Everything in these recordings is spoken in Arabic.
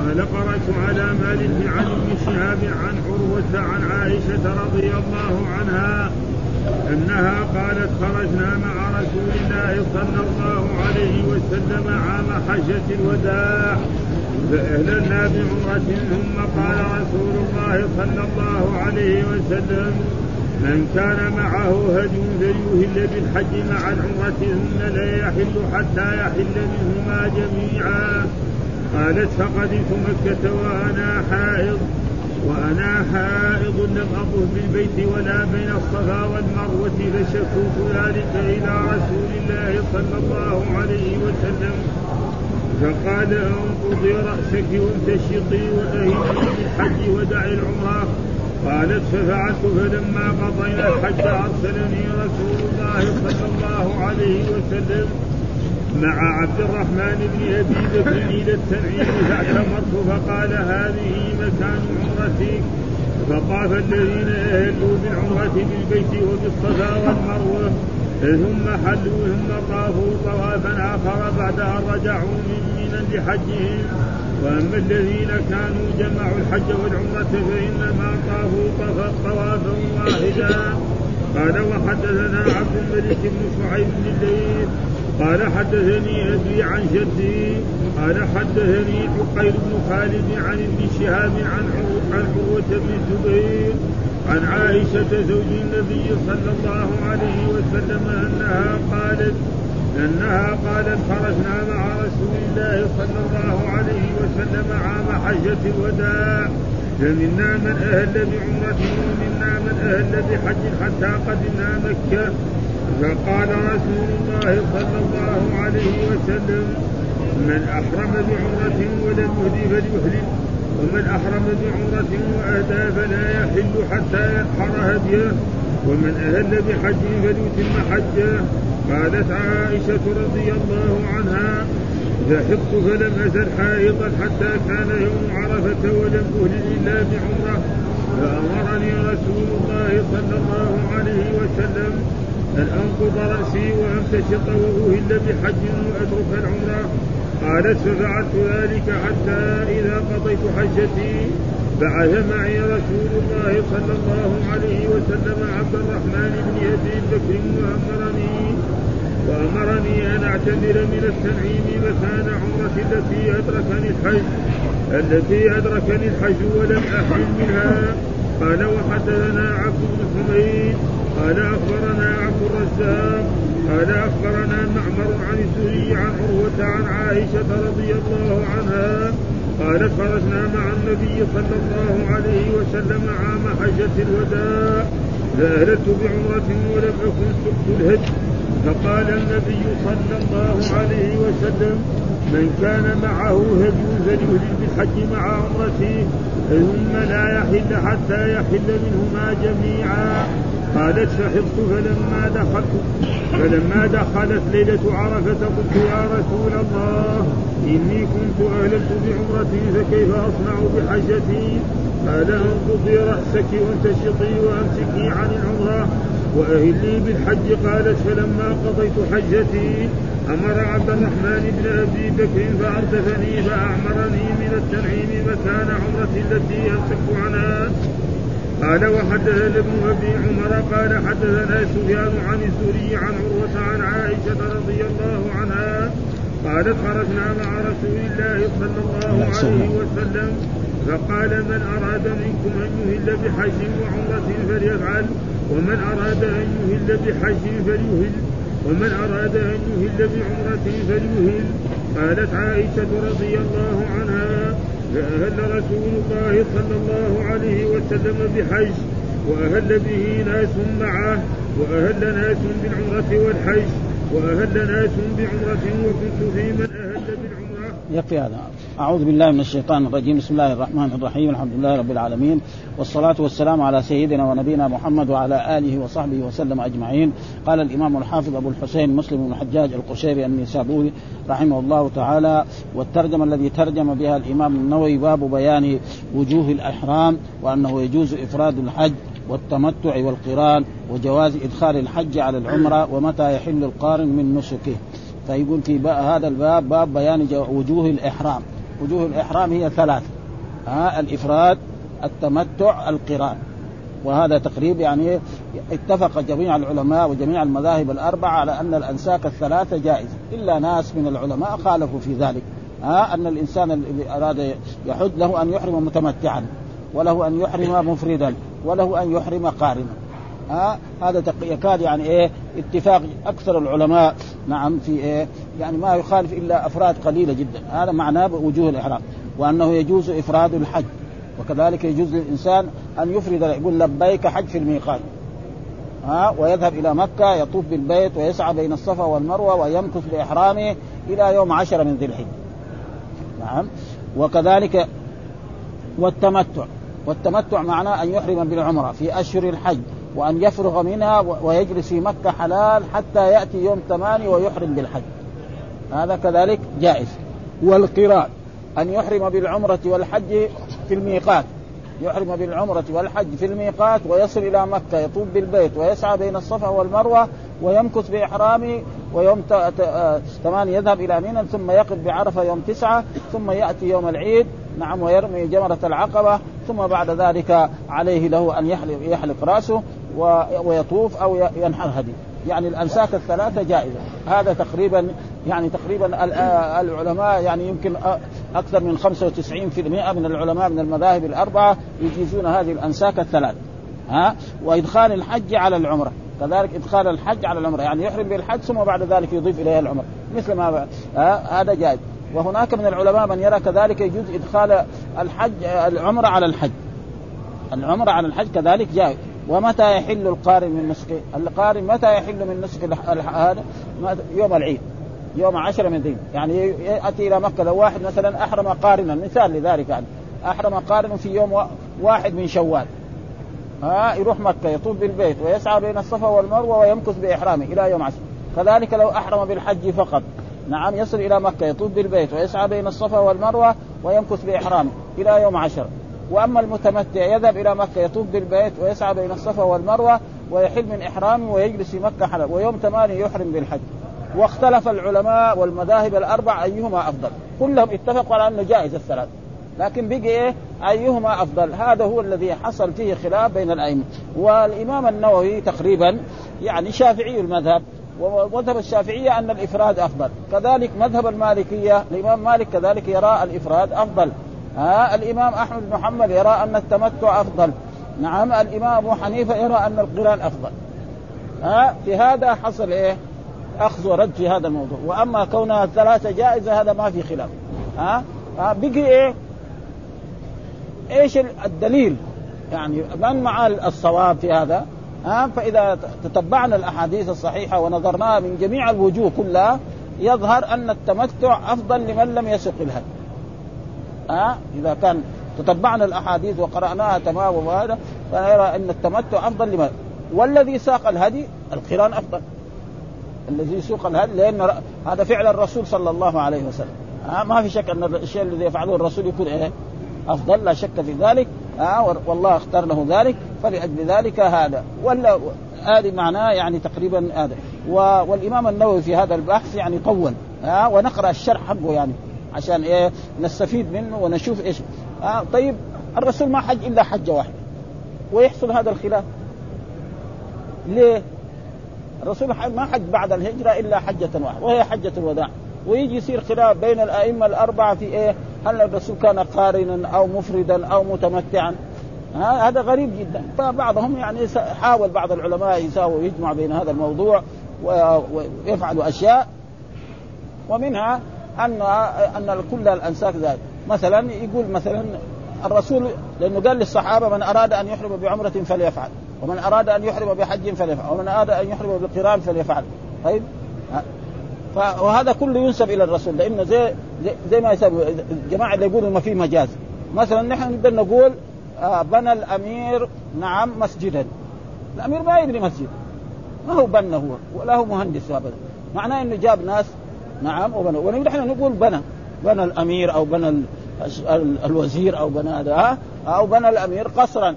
قال قرأت على مالك عن ابن شهاب عن عروة عن عائشة رضي الله عنها أنها قالت خرجنا مع رسول الله صلى الله عليه وسلم عام حجة الوداع فأهللنا بعمرة ثم قال رسول الله صلى الله عليه وسلم من كان معه هدي فليهل بالحج مع العمرة ثم لا يحل حتى يحل منهما جميعا. قالت فقدمت مكة وأنا حائض وأنا حائض لم أطف بالبيت ولا بين الصفا والمروة فشكوت ذلك إلى رسول الله صلى الله عليه وسلم. فقال انقضي رأسك وامتشطي وأهلي بالحج ودعي العمرة. قالت ففعلت فلما قضينا الحج أرسلني رسول الله صلى الله عليه وسلم. مع عبد الرحمن بن ابي بكر إلى التنعيم فاعتمرت فقال هذه مكان عمرتك فطاف الذين أهلوا بالعمرة بالبيت وبالصفا والمروة ثم حلوا ثم طافوا طوافا آخر بعد ان رجعوا من منى لحجهم. وأما الذين كانوا جمعوا الحج والعمرة فإنما طافوا طوافا واحدا. قال وحدثنا عبد الملك بن شعيب بن الليل قال حدثني أبي عن جدي قال حدثني عقيل بن خالد عن ابن شهاب عن عن عروة بن الزبير عن عائشة زوج النبي صلى الله عليه وسلم أنها قالت أنها قالت خرجنا مع رسول الله صلى الله عليه وسلم عام حجة الوداع. فمنا من أهل بعمره ومنا من أهل بحج حتى قدمنا مكة فقال رسول الله صلى الله عليه وسلم من أحرم بعمرة ولم يهدي فليهلل ومن أحرم بعمرة وأهدى فلا يحل حتى ينحر هديه ومن أهل بحج فليتم حجه قالت عائشة رضي الله عنها ذهبت فلم أزل حائضا حتى كان يوم عرفة ولم أهلل إلا بعمرة فأمرني رسول الله صلى الله عليه وسلم أن أنقض رأسي وأمتشط وأهل بحج وأترك العمرة. قالت ففعلت ذلك حتى إذا قضيت حجتي. بعث معي رسول الله صلى الله عليه وسلم عبد الرحمن بن أبي بكر وأمرني وأمرني أن أعتذر من التنعيم مكان عمرتي التي أدركني الحج التي أدركني الحج ولم أحل منها. قال وحدثنا عبد بن حميد قال أخبرنا عبد الرزاق قال أخبرنا معمر عن الزهري عن عروة عن عائشة رضي الله عنها قالت خرجنا مع النبي صلى الله عليه وسلم عام حجة الوداع فأهلت بعمرة ولم أكن سقت الهج. فقال النبي صلى الله عليه وسلم من كان معه هدي فليهدي بالحج مع عمرته ثم لا يحل حتى يحل منهما جميعا. قالت فحفظت فلما دخلت فلما دخلت ليلة عرفة قلت يا رسول الله إني كنت أهللت بعمرتي فكيف أصنع بحجتي؟ قال انقضي رأسك وانتشطي وأمسكي عن العمرة. وأهلي بالحج. قالت فلما قضيت حجتي أمر عبد الرحمن بن أبي بكر فأردفني فأعمرني من التنعيم مكان عمرتي التي أمسك عنها. قال وحدثنا ابن أبي عمر قال حدثنا سفيان عن الزهري عن عروة عن عائشة رضي الله عنها قالت خرجنا مع رسول الله صلى الله عليه وسلم فقال من أراد منكم أن يهل بحج وعمرة فليفعل. ومن أراد أن يهل بحج فليهل ومن أراد أن يهل بعمره فليهل. قالت عائشة رضي الله عنها فأهل رسول الله صلى الله عليه وسلم بحج وأهل به ناس معه وأهل ناس بالعمرة والحج وأهل ناس بعمرة وكنت في من أهل يكفي هذا. أعوذ بالله من الشيطان الرجيم. بسم الله الرحمن الرحيم. الحمد لله رب العالمين. والصلاة والسلام على سيدنا ونبينا محمد وعلى آله وصحبه وسلم أجمعين. قال الإمام الحافظ أبو الحسين مسلم بن الحجاج القشيري النسابوري رحمه الله تعالى. والترجمة الذي ترجم بها الإمام النووي باب بيان وجوه الأحرام وأنه يجوز إفراد الحج والتمتع والقران وجواز إدخال الحج على العمرة ومتى يحل القارن من نسكه. فيقول في هذا الباب باب بيان وجوه الإحرام. وجوه الإحرام هي ثلاث. ها الإفراد التمتع القران وهذا تقريب يعني اتفق جميع العلماء وجميع المذاهب الأربعة على أن الأنساك الثلاثة جائزة. إلا ناس من العلماء خالفوا في ذلك. ها أن الإنسان الذي أراد يحج له أن يحرم متمتعا وله أن يحرم مفردا وله أن يحرم قارنا. ها هذا يكاد يعني إيه اتفاق أكثر العلماء نعم في إيه يعني ما يخالف إلا أفراد قليلة جدا. هذا معناه بوجوه الاحرام وأنه يجوز إفراد الحج وكذلك يجوز للإنسان أن يفرد يقول لبيك حج في الميقات ها ويذهب إلى مكة يطوف بالبيت ويسعى بين الصفا والمروة ويمكث باحرامه إلى يوم عشر من ذي الحجه نعم وكذلك والتمتع والتمتع معناه أن يحرم بالعمرة في أشهر الحج. وأن يفرغ منها ويجلس في مكة حلال حتى يأتي يوم ثمانية ويحرم بالحج. هذا كذلك جائز. والقراء أن يحرم بالعمرة والحج في الميقات. يحرم بالعمرة والحج في الميقات ويصل إلى مكة يطوف بالبيت ويسعى بين الصفا والمروة ويمكث بإحرامه ويوم ثمانية يذهب إلى منى ثم يقف بعرفة يوم تسعة ثم يأتي يوم العيد نعم ويرمي جمرة العقبة ثم بعد ذلك عليه له أن يحلق, يحلق رأسه ويطوف أو ينحر هدي. يعني الأنساك الثلاثة جائزة. هذا تقريبا يعني تقريبا العلماء يعني يمكن أكثر من 95% من العلماء من المذاهب الأربعة يجيزون هذه الانساك الثلاث ها؟ وإدخال الحج على العمرة. كذلك إدخال الحج على العمرة. يعني يحرم بالحج ثم بعد ذلك يضيف اليها العمرة. مثل ما هذا جائز. وهناك من العلماء من يرى كذلك يجوز إدخال الحج العمرة على الحج. العمرة على الحج كذلك جائز. ومتى يحل القارن من نسكه؟ القارن متى يحل من نسك هذا؟ يوم العيد. يوم عشرة من ذي. يعني يأتي إلى مكة لو واحد مثلا أحرم قارنا. مثال لذلك يعني. أحرم قارنا في يوم واحد من شوال. ها؟ يروح مكة يطوف بالبيت ويسعى بين الصفا والمروة ويمكث بإحرامه إلى يوم عشر. كذلك لو أحرم بالحج فقط. نعم يصل إلى مكة يطوف بالبيت ويسعى بين الصفا والمروة ويمكث بإحرامه إلى يوم عشر. وأما المتمتع يذهب إلى مكة يطوف بالبيت ويسعى بين الصفا والمروة ويحل من إحرامه ويجلس في مكة حلال ويوم ثمانية يحرم بالحج. واختلف العلماء والمذاهب الأربع أيهما أفضل. كلهم اتفقوا على أنه جائز الثلاث. لكن بقي إيه؟ أيهما أفضل؟ هذا هو الذي حصل فيه خلاف بين الأئمة. والإمام النووي تقريبا يعني شافعي المذهب ومذهب الشافعية أن الإفراد أفضل. كذلك مذهب المالكية الإمام مالك كذلك يرى الإفراد أفضل. ها الإمام أحمد بن محمد يرى أن التمتع أفضل. نعم الإمام أبو حنيفة يرى أن القران أفضل. ها في هذا حصل إيه؟ أخذ ورد في هذا الموضوع. وأما كونها ثلاثة جائزة هذا ما في خلاف. ها؟ ها بقي إيه؟ إيش الدليل؟ يعني من مع الصواب في هذا؟ ها؟ فإذا تتبعنا الأحاديث الصحيحة ونظرناها من جميع الوجوه كلها يظهر أن التمتع أفضل لمن لم يسق الهدي ها؟ إذا كان تتبعنا الأحاديث وقرأناها تمام وهذا فنرى إن التمتع أفضل لمن والذي ساق الهدي القرآن أفضل. الذي يسوق الهدي لأن هذا فعل الرسول صلى الله عليه وسلم. آه ما في شك أن الشيء الذي يفعله الرسول يكون إيه؟ أفضل لا شك في ذلك. آه والله اختار له ذلك فلأجل ذلك هذا. ولا هذه معناه يعني تقريبا هذا. والإمام النووي في هذا البحث يعني طول. آه ونقرأ الشرح حقه يعني. عشان إيه نستفيد منه ونشوف إيش. آه طيب الرسول ما حج إلا حجة واحدة ويحصل هذا الخلاف. ليه؟ الرسول ما حج بعد الهجرة إلا حجة واحدة وهي حجة الوداع. ويجي يصير خلاف بين الأئمة الأربعة في إيه؟ هل الرسول كان قارنا أو مفردا أو متمتعا؟ هذا غريب جدا. فبعضهم يعني حاول بعض العلماء يساوي يجمع بين هذا الموضوع ويفعلوا أشياء. ومنها أن أن كل الأنساك ذلك مثلا يقول مثلا الرسول لأنه قال للصحابة من أراد أن يحرم بعمرة فليفعل ومن أراد أن يحرم بحج فليفعل ومن أراد أن يحرم بالقران فليفعل. طيب؟ وهذا كله ينسب إلى الرسول لأنه زي زي, زي ما يسمى الجماعه اللي يقولوا ما في مجاز. مثلا نحن نقدر نقول آه بنى الأمير نعم مسجدا. الأمير ما يبني مسجد. ما هو بنى هو ولا هو مهندس ابدا. معناه إنه جاب ناس نعم وبنى ونحن نقول بنى. بنى الأمير أو بنى الوزير أو بنى هذا أو بنى الأمير قصرا.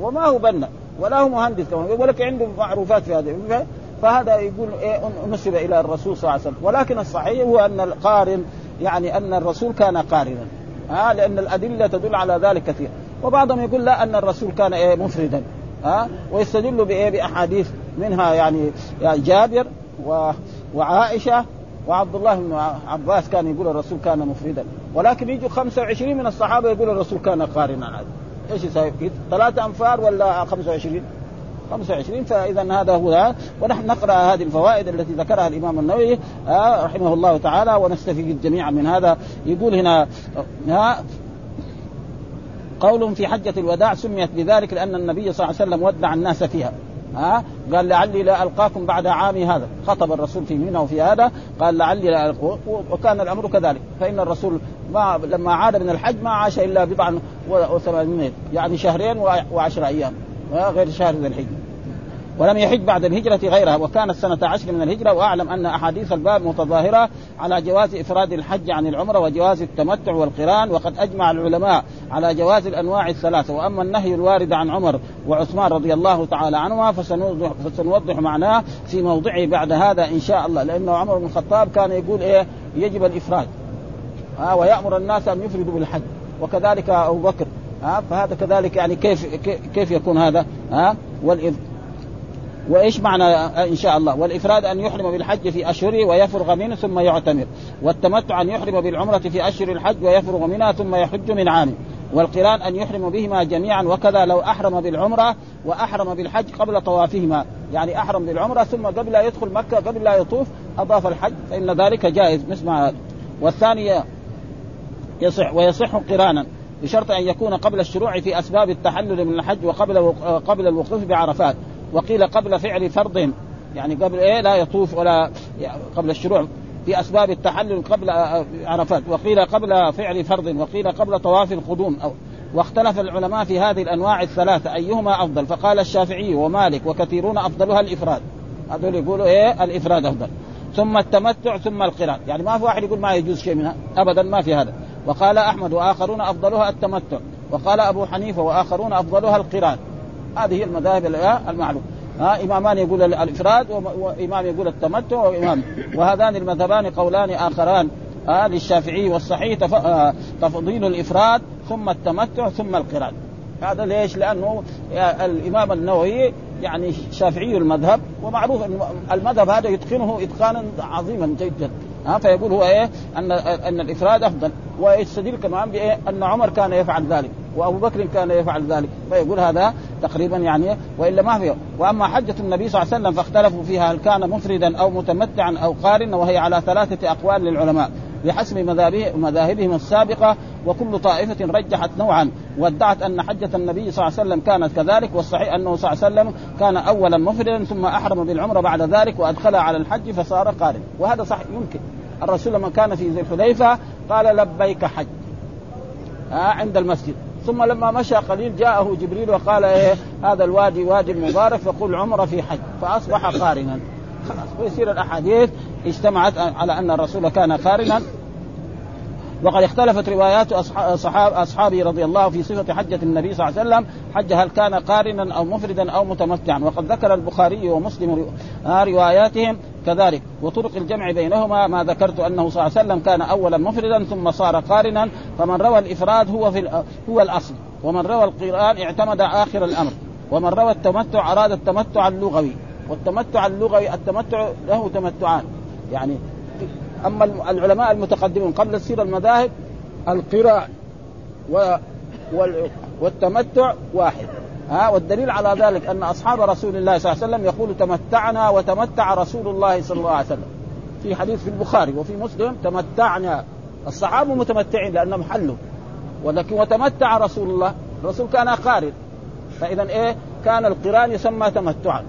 وما هو بنى؟ ولا هو مهندس كمان ولكن عنده معروفات في هذا فهذا يقول إيه نسب إلى الرسول صلى الله عليه وسلم. ولكن الصحيح هو أن القارن يعني أن الرسول كان قارنا. ها؟ لأن الأدلة تدل على ذلك كثير. وبعضهم يقول لا أن الرسول كان إيه مفردا. ها؟ ويستدل بإيه بأحاديث منها يعني, يعني جابر و وعائشة وعبد الله بن عباس كان يقول الرسول كان مفردا. ولكن يجوا 25 من الصحابة يقول الرسول كان قارنا إيش يساوي؟ ثلاثة أنفار ولا 25 25 فاذا هذا هو ونحن نقرأ هذه الفوائد التي ذكرها الإمام النووي آه، رحمه الله تعالى ونستفيد جميعا من هذا. يقول هنا ها قول في حجة الوداع سميت بذلك لأن النبي صلى الله عليه وسلم ودع الناس فيها. ها؟ قال لعلي لا ألقاكم بعد عامي هذا. خطب الرسول في منى وفي هذا. قال لعلي لا ألقاكم. وكان الأمر كذلك. فإن الرسول ما لما عاد من الحج ما عاش إلا بضعا وثمانين يعني شهرين وعشر أيام. غير شهر ذي الحجة. ولم يحج بعد الهجرة غيرها وكانت سنة عشر من الهجرة وأعلم أن أحاديث الباب متظاهرة على جواز إفراد الحج عن العمرة وجواز التمتع والقران وقد أجمع العلماء على جواز الأنواع الثلاثة. وأما النهي الوارد عن عمر وعثمان رضي الله تعالى عنهما فسنوضح, فسنوضح معناه في موضعه بعد هذا إن شاء الله. لأنه عمر بن الخطاب كان يقول إيه؟ يجب الإفراد. ها ويأمر الناس أن يفردوا بالحج. وكذلك أبو بكر. ها فهذا كذلك يعني كيف كيف يكون هذا؟ ها وإيش معنى إن شاء الله؟ والإفراد أن يحرم بالحج في اشهره ويفرغ منه ثم يعتمر. والتمتع أن يحرم بالعمرة في أشهر الحج ويفرغ منها ثم يحج من عام والقران أن يحرم بهما جميعا وكذا لو أحرم بالعمرة وأحرم بالحج قبل طوافهما. يعني أحرم بالعمرة ثم قبل لا يدخل مكة قبل لا يطوف أضاف الحج فإن ذلك جائز. مثل هذا. والثاني يصح ويصح قرانا. بشرط أن يكون قبل الشروع في أسباب التحلل من الحج وقبل قبل الوقوف بعرفات. وقيل قبل فعل فرض يعني قبل إيه؟ لا يطوف ولا قبل الشروع في أسباب التحلل قبل عرفات. وقيل قبل فعل فرض وقيل قبل طواف القدوم أو واختلف العلماء في هذه الأنواع الثلاثة أيهما أفضل؟ فقال الشافعي ومالك وكثيرون أفضلها الإفراد. هذول يقولوا إيه؟ الإفراد أفضل. ثم التمتع ثم القران يعني ما في واحد يقول ما يجوز شيء منها. ابدا ما في هذا. وقال أحمد وآخرون أفضلها التمتع. وقال أبو حنيفة وآخرون أفضلها القران هذه المذاهب المعلومه ها إمامان يقول الإفراد وإمام يقول التمتع وإمام. وهذان المذهبان قولان آخران. آه للشافعي والصحيح آه تفضيل الإفراد ثم التمتع ثم القران. هذا ليش؟ لأنه الإمام النووي يعني شافعي المذهب ومعروف المذهب هذا يتقنه إتقانا عظيما جدا. ها فيقول هو إيه؟ ان أن الإفراد أفضل. ويستدل كمان بإيه؟ أن عمر كان يفعل ذلك وأبو بكر كان يفعل ذلك فيقول هذا تقريبا يعني وإلا ما في وأما حجة النبي صلى الله عليه وسلم فاختلفوا فيها هل كان مفردا أو متمتعا أو قارنا وهي على ثلاثة أقوال للعلماء بحسب مذاهبهم السابقة وكل طائفة رجحت نوعا وادعت أن حجة النبي صلى الله عليه وسلم كانت كذلك والصحيح أنه صلى الله عليه وسلم كان اولا مفردا ثم أحرم بالعمرة بعد ذلك وادخلها على الحج فصار قارن. وهذا صح يمكن. الرسول لما كان في ذي الحليفة قال لبيك حج. ها عند المسجد. ثم لما مشى قليل جاءه جبريل وقال إيه هذا الوادي وادي المبارك فقل عمره في حج. فأصبح قارنا. خلاص ويصير الأحاديث اجتمعت على أن الرسول كان قارنا. وقد اختلفت روايات اصحاب اصحابه رضي الله في صفة حجة النبي صلى الله عليه وسلم حج هل كان قارنا أو مفردا أو متمتعا. وقد ذكر البخاري ومسلم رواياتهم كذلك. وطرق الجمع بينهما ما ذكرت أنه صلى الله عليه وسلم كان أولا مفردا ثم صار قارنا. فمن روى الإفراد هو في هو الأصل. ومن روى القرآن اعتمد آخر الأمر. ومن روى التمتع أراد التمتع اللغوي. والتمتع اللغوي التمتع له تمتعان. يعني أما العلماء المتقدمون قبل تصير المذاهب القراء و والتمتع واحد. ها والدليل على ذلك أن أصحاب رسول الله صلى الله عليه وسلم يقول تمتعنا وتمتع رسول الله صلى الله عليه وسلم. في حديث في البخاري وفي مسلم تمتعنا. الصحابة متمتعين لانهم حلوا ولكن وتمتع رسول الله الرسول كان قارن فإذا إيه؟ كان القرآن يسمى تمتعا.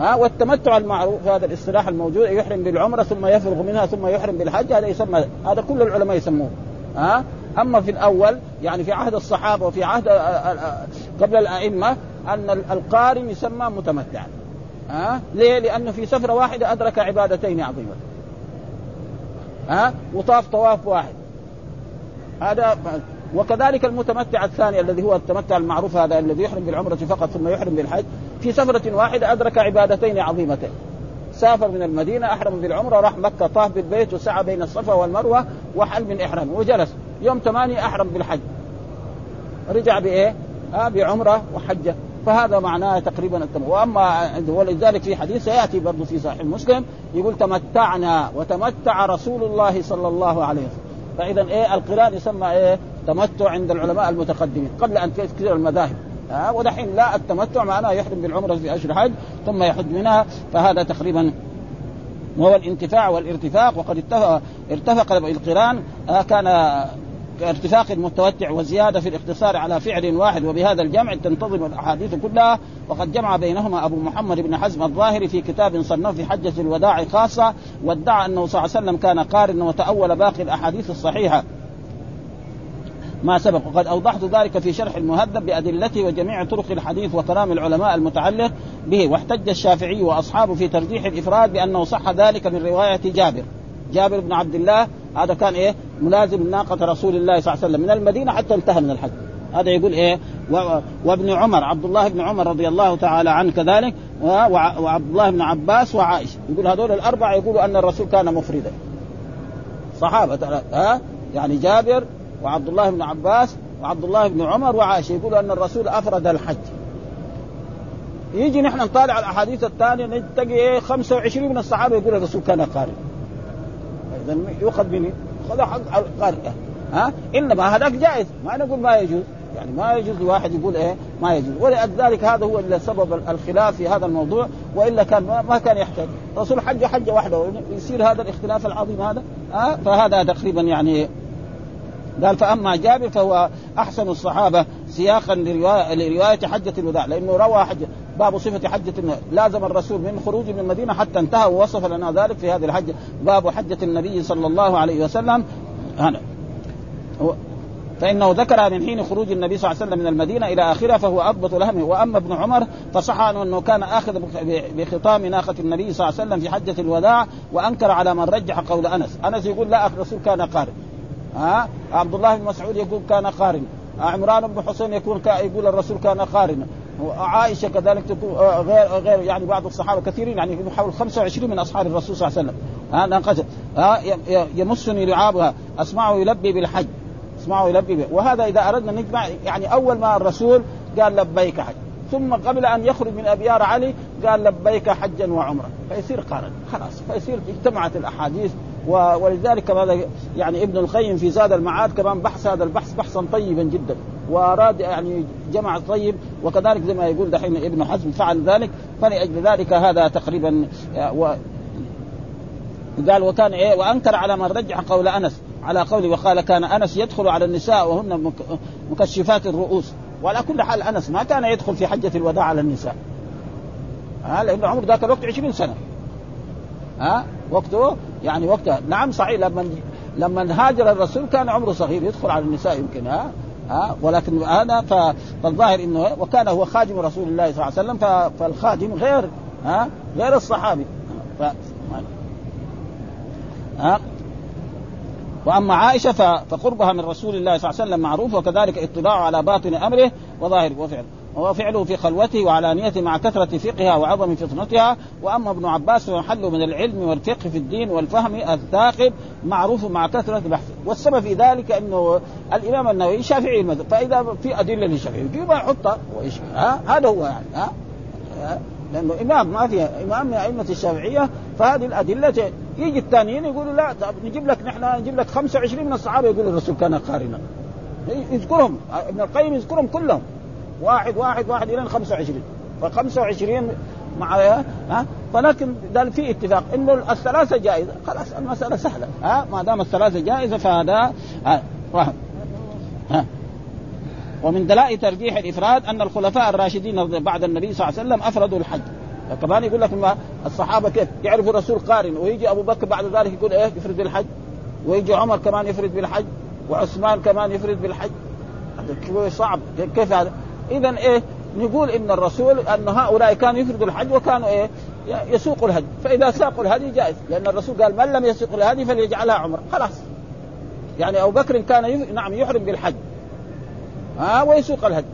ها والتمتع المعروف هذا الاصطلاح الموجود يحرم بالعمرة ثم يفرغ منها ثم يحرم بالحج هذا يسمى هذا كل العلماء يسموه ها؟ أما في الأول يعني في عهد الصحابة وفي عهد قبل الأئمة أن القارن يسمى متمتعا ها؟ ليه؟ لأنه في سفرة واحدة أدرك عبادتين عظيمتين ها؟ وطاف طواف واحد هذا وكذلك المتمتع الثاني الذي هو التمتع المعروف هذا الذي يحرم بالعمرة فقط ثم يحرم بالحج في سفرة واحدة أدرك عبادتين عظيمتين. سافر من المدينة أحرم بالعمرة راح مكة طاف بالبيت وسعى بين الصفا والمروة وحل من احرامه وجلس. يوم ثمانية أحرم بالحج. رجع بإيه؟ آه بعمرة وحجة. فهذا معناه تقريبا التم وأما ولذلك في حديث سيأتي برضه في صحيح مسلم يقول تمتعنا وتمتع رسول الله صلى الله عليه وسلم. فاذا إيه؟ القرآن يسمى إيه؟ تمتع عند العلماء المتقدمين قبل أن تكثر المذاهب. ها ودحين لا التمتع معناه يحرم بالعمرة في أشهر الحج ثم يحج منها فهذا تقريبا وهو الانتفاع والارتفاق وقد اتفق ارتفق القران كان كارتفاق المتوتع وزيادة في الاقتصار على فعل واحد وبهذا الجمع تنتظم الأحاديث كلها وقد جمع بينهما أبو محمد بن حزم الظاهري في كتاب صنفه في حجة الوداع خاصة وادعى أنه صلى الله عليه وسلم كان قارنا وتأول باقي الأحاديث الصحيحة. ما سبق. وقد أوضحت ذلك في شرح المهذب بأدلته وجميع طرق الحديث وكلام العلماء المتعلق به. واحتج الشافعي وأصحابه في ترجيح الإفراد بأنه صح ذلك من رواية جابر. جابر بن عبد الله هذا كان إيه؟ ملازم ناقة رسول الله صلى الله عليه وسلم. من المدينة حتى انتهى من الحج. هذا يقول إيه. وابن عمر عبد الله بن عمر رضي الله تعالى عنه كذلك. وعبد الله بن عباس وعائشة. يقول هذول الأربعة يقولوا أن الرسول كان مفردا. صحابة ها؟ يعني جابر وعبد الله بن عباس وعبد الله بن عمر وعائشة. يقولوا أن الرسول أفرد الحج. يجي نحن نطالع الأحاديث الثانية نلتقي إيه 25 من الصحابة يقول الرسول كان قارئ. إذا يؤخذ مني خذ حق القارئ ها؟ إنما هذاك جائز. ما نقول ما يجوز. يعني ما يجوز لواحد يقول إيه ما يجوز. ولذلك هذا هو سبب الخلاف في هذا الموضوع وإلا كان ما كان يحتاج. رسول حج حجة واحدة يصير هذا الاختلاف العظيم هذا. ها؟ فهذا تقريبا يعني قال فأما جابر فهو أحسن الصحابة سياقا لروايه, حجة الوداع لأنه روى حجه باب صفة حجة لازم الرسول من خروجه من المدينة حتى انتهى ووصف لنا ذلك في هذه الحجه باب حجة النبي صلى الله عليه وسلم. هنا. فإنه ذكر من حين خروج النبي صلى الله عليه وسلم من المدينة إلى آخرة فهو أضبط لهمه وأما ابن عمر فصح عنه أنه كان آخذ بخطام ناقة النبي صلى الله عليه وسلم في حجة الوداع وأنكر على من رجح قول أنس، أنس يقول لا الرسول كان قارئ. ها؟ عبد الله بن مسعود يقول كان قارن. عمران بن حسين يكون يقول الرسول كان قارنا وعائشة كذلك تكون غير غير يعني بعض الصحابة كثيرين يعني حول 25 من أصحاب الرسول صلى الله عليه وسلم. ناقته ها يمسني لعابها أسمعه يلبي بالحج. أسمعه يلبي به. وهذا إذا أردنا نجمع يعني أول ما الرسول قال لبيك حج. ثم قبل أن يخرج من أبيار علي قال لبيك حجا وعمره فيصير قارن. خلاص. فيصير اجتمعت الأحاديث. ولذلك هذا يعني ابن القيم في زاد المعاد كمان بحث هذا البحث بحثا طيبا جدا. واراد يعني جمع طيب وكذلك زي ما يقول دحين ابن حزم فعل ذلك فلأجل ذلك هذا تقريبا و قال وكان إيه وأنكر على من رجح قول أنس على قوله وقال كان أنس يدخل على النساء وهن مكشفات الرؤوس. وعلى كل حال أنس ما كان يدخل في حجة الوداع على النساء. ها لأنه عمر ذاك الوقت 20 سنة. ها؟ وقته يعني وقتها. نعم صحيح لما لما هاجر الرسول كان عمره صغير يدخل على النساء يمكن ها ها. ولكن هذا فالظاهر إنه وكان هو خادم رسول الله صلى الله عليه وسلم فالخادم غير ها غير الصحابي. ف... ها. وأما عائشة فقربها من رسول الله صلى الله عليه وسلم معروف وكذلك اطلاعه على باطن أمره وظاهره وفعله وفعله في خلوته وعلانيته مع كثرة فقهها وعظم فطنتها. وأما ابن عباس فمحل من العلم والفقه في الدين والفهم الثاقب معروف مع كثرة بحثه. والسبب في ذلك أنه الإمام النووي شافعي المذهب. فإذا في أدلة للشافعي يجيبها يحطها ها؟ هذا هو يعني ها؟ لأنه إمام ما فيها إمام من أئمة الشافعية فهذه الأدلة يجي الثانيين يقولوا لا نجيب لك نحن نجيب لك 25 من الصحابة يقولوا الرسول كان قارنا. يذكرهم ابن القيم يذكرهم كلهم. واحد واحد واحد إلى 25 ف 25 مع ها؟ فلكن قال في اتفاق إنه الثلاثة جائزة. خلاص المسألة سهلة. ها؟ ما دام الثلاثة جائزة فهذا ها. ومن دلائل ترجيح الإفراد أن الخلفاء الراشدين بعد النبي صلى الله عليه وسلم أفردوا الحج. كمان يقول لك الصحابة كيف؟ يعرفوا الرسول قارن. ويجي أبو بكر بعد ذلك يقول إيه؟ يفرد بالحج. ويجي عمر كمان يفرد بالحج. وعثمان كمان يفرد بالحج. هذا صعب. كيف هذا؟ اذا إيه؟ نقول إن الرسول أن هؤلاء كانوا يفردوا الحج وكانوا إيه؟ يسوقوا الهدي فإذا ساقوا الهدي جائز. لأن الرسول قال من لم يسوق الهدي فليجعلها عمرة. خلاص. يعني أبو بكر كان. نعم يحرم بالحج. ها ويسوق الهدي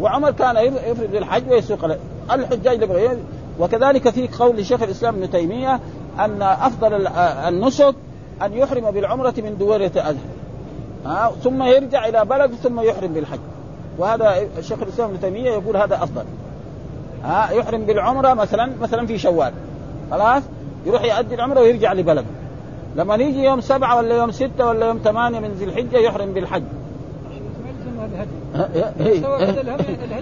وعمر كان يفرد بالحج ويسوق الهدي الحجاج وكذلك في قول شيخ الإسلام ابن تيمية أن أفضل النسك أن يحرم بالعمرة من دوره اذى ها ثم يرجع إلى بلد ثم يحرم بالحج. وهذا شيخ الإسلام ابن تيمية يقول هذا أفضل. ها يحرم بالعمرة مثلا مثلا في شوال. خلاص؟ يروح يؤدي العمرة ويرجع لبلده. لما يجي يوم سبعة ولا يوم ستة ولا يوم ثمانية من ذي الحجة يحرم بالحج.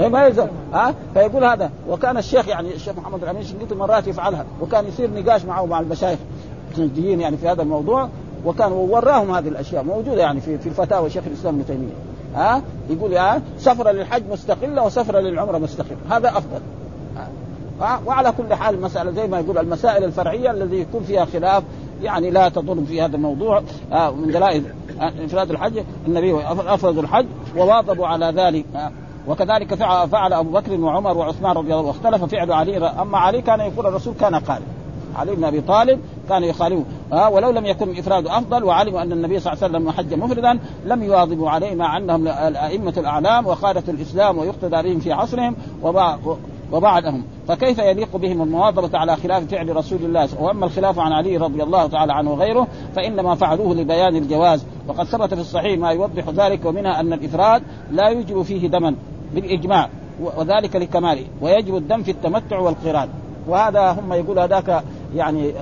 ما يلزم. ها؟ فيقول هذا وكان الشيخ يعني الشيخ محمد الأمين شنقيطي مرات يفعلها وكان يصير نقاش معه مع المشايخ الجديين يعني في هذا الموضوع وكان وراهم هذه الأشياء موجودة يعني في في الفتاوى شيخ الإسلام ابن تيمية. ها؟ يقول ها سفره للحج مستقلة وسفره للعمرة مستقلة. هذا أفضل. ها؟ وعلى كل حال المساله زي ما يقول المسائل الفرعية الذي يكون فيها خلاف يعني لا تضر في هذا الموضوع. من دلائل انفراد الحج النبي أفرد الحج وواظبوا على ذلك. وكذلك فعل أبو بكر وعمر وعثمان رضي الله عنهم واختلف فعل علي أما علي كان يقول الرسول كان قال علي بن أبي طالب كان يخالفه. ها ولو لم يكن الافراد أفضل وعلموا أن النبي صلى الله عليه وسلم حج مفردا لم يواظبوا عليه مع أنهم الأئمة الأعلام وقادة الإسلام ويقتدى بهم في عصرهم وبعدهم. فكيف يليق بهم المواظبة على خلاف فعل رسول الله؟ وأما الخلاف عن علي رضي الله تعالى عنه وغيره فإنما فعلوه لبيان الجواز. وقد ثبت في الصحيح ما يوضح ذلك ومنها أن الإفراد لا يجب فيه دما بالإجماع وذلك لكماله ويجب الدم في التمتع والقران. وهذا هم يقول هذاك يعني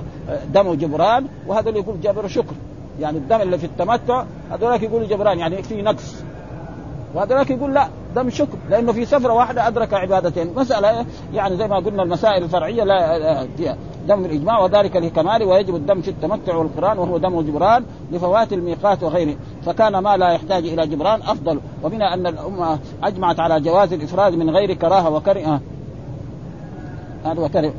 دم جبران وهذا اللي يقول جبر شكر. يعني الدم اللي في التمتع هذولاك يقولوا جبران يعني في نقص. وهذاك يقول لا دم شكر لأنه في سفرة واحدة أدرك عبادتين. مسألة يعني زي ما قلنا المسائل الفرعية لا فيها دم الإجماع وذلك لكماله ويجب الدم في التمتع والقرآن وهو دم جبران لفوات الميقات وغيره. فكان ما لا يحتاج إلى جبران أفضل. ومنها أن الأمة أجمعت على جواز الإفراد من غير كراهة وكره. هذا وكره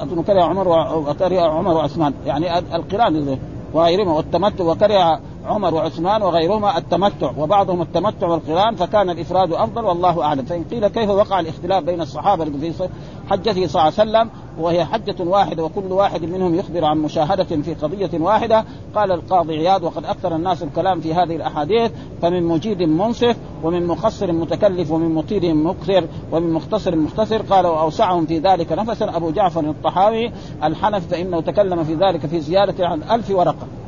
أظن كره عمر وكره عمر وعثمان. يعني القرآن وغيرهما والتمتع وكره عمر وعثمان وغيرهما التمتع وبعضهم التمتع والقران فكان الإفراد أفضل والله أعلم. فإن قيل كيف وقع الاختلاف بين الصحابة في حجته صلى الله عليه وسلم وهي حجة واحدة وكل واحد منهم يخبر عن مشاهدة في قضية واحدة قال القاضي عياض وقد أكثر الناس الكلام في هذه الأحاديث فمن مجيد منصف ومن مقصر متكلف ومن مطير مكثر ومن مختصر مختصر قال وأوسعهم في ذلك نفسا. أبو جعفر الطحاوي الحنف فإنه تكلم في ذلك في زيادة عن ألف ورقة.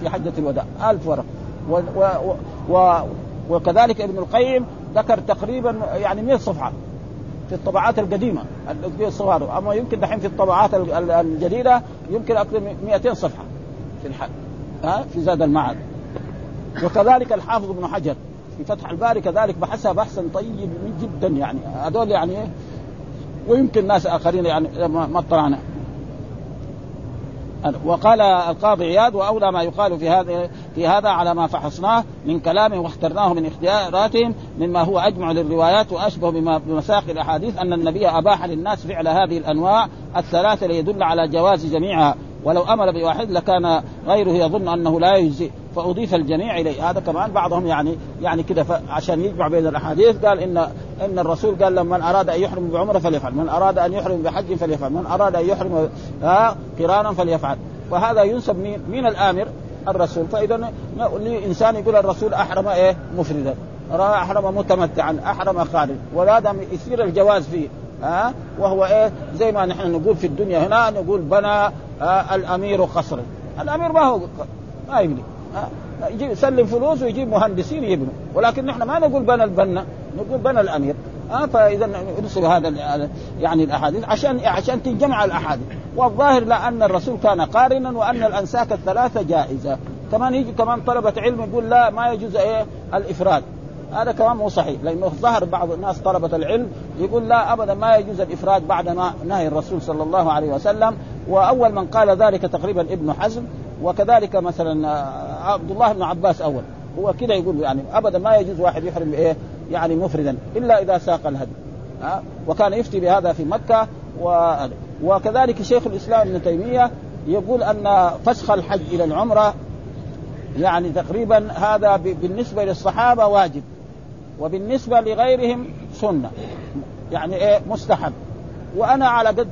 في حجة الوداع. ألف ورقة و و و وكذلك ابن القيم ذكر تقريبا يعني 100 صفحة في الطبعات القديمة في الصغار. أما يمكن دحين في الطبعات الجديدة يمكن أكثر من 200 صفحة في الحج ها في زاد المعاد. وكذلك الحافظ ابن حجر في فتح الباري كذلك بحثها بحثا طيب جدا يعني. هذول يعني ويمكن ناس آخرين يعني ما اطلعنا وقال القاضي عياد وأولى ما يقال في هذا في هذا على ما فحصناه من كلام واخترناه من اختياراتهم مما هو أجمع للروايات وأشبه بما بمساق الأحاديث أن النبي أباح للناس فعل هذه الأنواع الثلاثة ليدل على جواز جميعها. ولو أمر بواحد لكان غيره يظن أنه لا يجزي فأضيف الجميع إليه هذا كمان بعضهم يعني يعني كده عشان يجمع بين الأحاديث قال إن إن الرسول قال لما من أراد أن يحرم بعمرة فليفعل، من أراد أن يحرم بحج فليفعل، من أراد أن يحرم قرانا فليفعل، وهذا ينسب مين؟ مين الآمر؟ الرسول، فإذا انسان يقول الرسول أحرم إيه؟ مفردا، أحرم متمتعا، أحرم خالد، وهذا يصير الجواز فيه، ها وهو إيه زي ما نحن نقول في الدنيا هنا نقول بنى آه الأمير قصرا الأمير ما هو ما يبني آه يجيب يسلم فلوس ويجيب مهندسين يبنوا ولكن نحن ما نقول بنى البنا نقول بنى الأمير. آه فإذا نرسل هذا يعني الأحاديث عشان عشان تنجمع الأحاديث. والظاهر لا أن الرسول كان قارنا وأن الأنساك الثلاثة جائزة. كمان يجي كمان طلبة علم يقول لا ما يجوز إيه؟ الإفراد. هذا كلام مو صحيح. لأنه ظهر بعض الناس طلبة العلم يقول لا أبدا ما يجوز الإفراد بعد ما نهي الرسول صلى الله عليه وسلم. وأول من قال ذلك تقريبا ابن حزم وكذلك مثلا عبد الله بن عباس أول. هو كده يقول يعني أبدا ما يجوز واحد يحرم إيه؟ يعني مفردا إلا إذا ساق الهدي. ها وكان يفتي بهذا في مكة. و... وكذلك شيخ الإسلام ابن تيمية يقول أن فسخ الحج إلى العمرة يعني تقريبا هذا بالنسبة للصحابة واجب. وبالنسبة لغيرهم سنة. يعني إيه؟ مستحب. وأنا على قد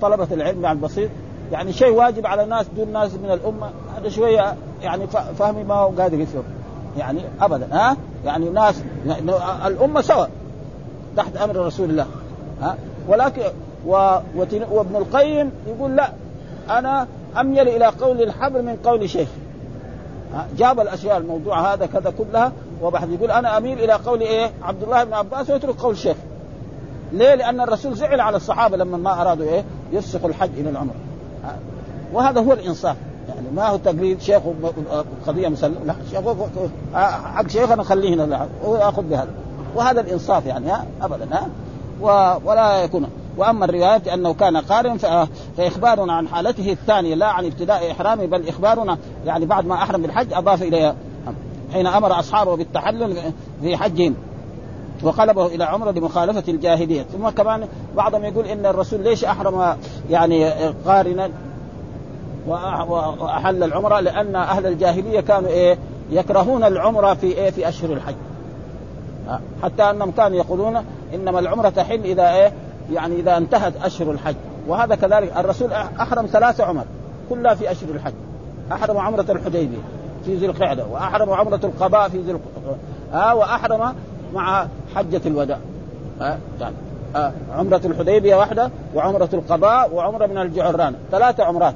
طلبة العلم يعني البسيط يعني شيء واجب على الناس دون ناس من الأمة هذا شوية يعني فهمي ما هو قادر يفهم يعني ابدا ها؟ يعني ناس يعني الأمة سوا تحت أمر رسول الله ها؟ ولكن وابن القيم يقول لا أنا أميل إلى قول الحبر من قول شيخ. جاب الأشياء الموضوع هذا كذا كلها وبحث. يقول أنا أميل إلى قول إيه؟ عبد الله بن عباس ويترك قول شيخ. ليه؟ لأن الرسول زعل على الصحابة لما ما أرادوا إيه؟ يفسخوا الحج إلى العمرة. وهذا هو الإنصاف. يعني ما هو تقليد شيخ قضية مسلم لا شيخ حق شيخنا خليه هنا وياخذ بهذا. وهذا الإنصاف يعني ها ابدا ها. ولا يكون. وأما الروايات أنه كان قارن فإخبارنا عن حالته الثانية لا عن ابتداء إحرامه بل إخبارنا يعني بعد ما أحرم بالحج أضاف إليها. حين أمر أصحابه بالتحلل في حجهم وقلبه إلى عمرة لمخالفة الجاهلية. ثم كمان بعضهم يقول إن الرسول ليش أحرم يعني قارنا وأحل العمرة؟ لأن أهل الجاهلية كانوا إيه؟ يكرهون العمرة في إيه؟ في أشهر الحج. حتى أنهم كانوا يقولون إنما العمرة تحل إذا إيه؟ يعني إذا انتهت أشهر الحج. وهذا كذلك. الرسول أحرم ثلاث عمر كلها في أشهر الحج. أحرم عمرة الحديبية. في ذي القعدة وأحرم عمرة القضاء في ذي القعده آه وأحرم مع حجة الوداع. آه يعني آه عمرة الحديبية واحدة وعمرة القضاء وعمرة من الجعران. ثلاثة عمرات.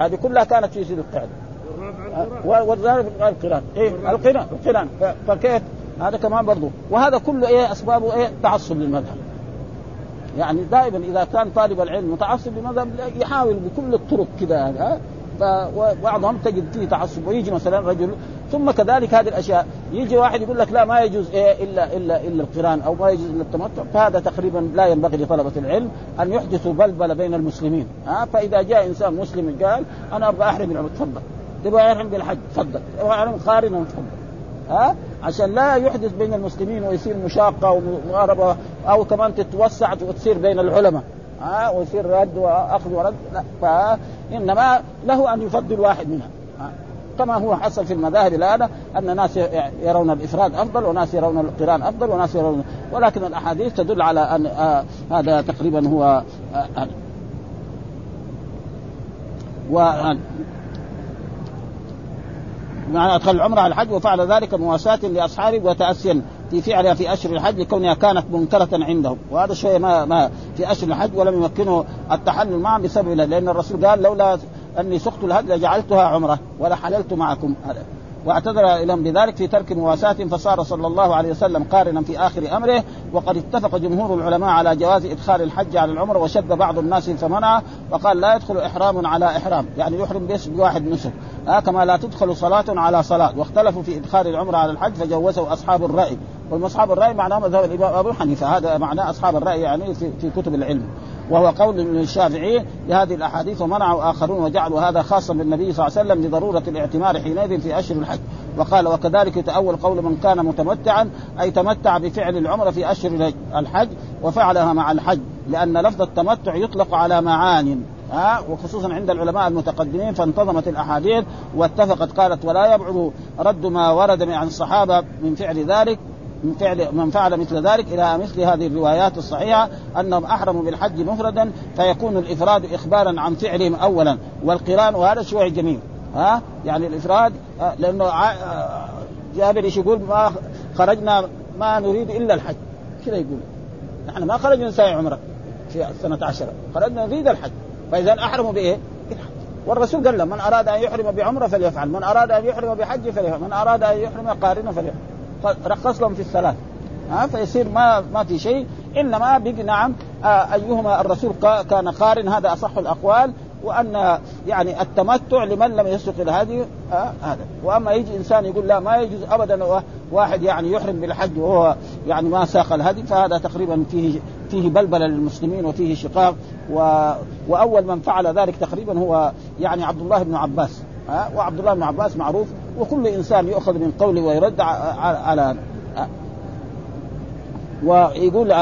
هذه كلها كانت في ذي القعدة. والرابعة القران. إيه القران القران. فكيف؟ هذا كمان برضو. وهذا كله إيه أسبابه إيه تعصب للمذهب. يعني دائما إذا كان طالب العلم متعصب للمذهب يحاول بكل الطرق كذا فبعضهم تجد فيه تعصب ويجي مثلا رجل ثم كذلك هذه الأشياء يجي واحد يقول لك لا ما يجوز إيه إلا إلا إلا القرآن أو ما يجوز إلا التمتع فهذا تقريبا لا ينبغي لطلبة العلم أن يحدثوا بلبله بين المسلمين. ها فإذا جاء إنسان مسلم قال أنا أبغى أحرم العمر تفضل. تبغى أحرم بالحج تفضل. تبغى أحرم قارنا تفضل. ها عشان لا يحدث بين المسلمين ويصير مشاقة ومغاربة أو كمان تتوسع وتصير بين العلماء. ها ويصير رد وأخذ ورد. لا فإنما له أن يفضل واحد منها. كما هو حصل في المذاهب الآن أن ناس يرون الإفراد أفضل وناس يرون القران أفضل وناس يرون ولكن الأحاديث تدل على أن آه هذا تقريبا هو آه و معنى أدخل العمرة على الحج وفعل ذلك مواساة لأصحابه وتاسيا. في فعلها في اشهر الحج لكونها كانت منكرة عندهم. وهذا شيء ما ما في اشهر الحج ولم يمكنه التحلل معهم بسبب لأن الرسول قال لولا أني سقت الهدي لجعلتها عمرة ولا حللت معكم. واعتذر لهم بذلك في ترك مواساة فصار صلى الله عليه وسلم قارنا في آخر أمره وقد اتفق جمهور العلماء على جواز إدخال الحج على العمرة وشد بعض الناس فمنعه وقال لا يدخل إحرام على إحرام يعني يحرم بس بواحد نسك. آه كما لا تدخل صلاة على صلاة. واختلفوا في إدخال العمرة على الحج فجوزه أصحاب الرأي. والمصحاب الرأي معناه مذهب الإمام أبو حنيفة. هذا معناه أصحاب الرأي يعني في, في كتب العلم. وهو قول الشافعي لهذه الأحاديث ومنعوا آخرون وجعلوا هذا خاصا بالنبي صلى الله عليه وسلم لضرورة الاعتمار حينئذ في أشهر الحج. وقال وكذلك يتأول قول من كان متمتعا أي تمتع بفعل العمرة في أشهر الحج وفعلها مع الحج. لأن لفظ التمتع يطلق على معان. ها؟ وخصوصا عند العلماء المتقدمين فانتظمت الأحاديث واتفقت. قالت ولا يبعد رد ما ورد عن الصحابه من فعل ذلك من فعل من فعل مثل ذلك إلى مثل هذه الروايات الصحيحة أنهم أحرموا بالحج مفردا فيكون الإفراد اخبارا عن فعلهم اولا. والقران وهذا شيء جميل. ها؟ يعني الإفراد لأنه جابر إيش يقول؟ ما خرجنا ما نريد إلا الحج. كذا يقول. نحن ما خرجنا نساوي عمرة في السنة عشرة. خرجنا نريد الحج. فإذا أحرموا بإيه؟ بالحج. والرسول قال له من أراد أن يحرم بعمرة فليفعل. من أراد أن يحرم بحج فليفعل. من أراد أن يحرم قارنا فليفعل. رخص لهم في الثلاث ها فيصير ما ما في شيء. إنما بقي نعم آه أيهما الرسول كان قارن هذا أصح الأقوال وأن يعني التمتع لمن لم يسق إلى هذه آه هذا. وأما يجي إنسان يقول لا ما يجوز ابدا واحد يعني يحرم بالحج وهو يعني ما ساق الهدي فهذا تقريبا فيه فيه بلبلة للمسلمين وفيه شقاق و... وأول من فعل ذلك تقريبا هو يعني عبد الله بن عباس. ها؟ وعبد الله بن عباس معروف وكل إنسان يؤخذ من قوله ويرد على ويقول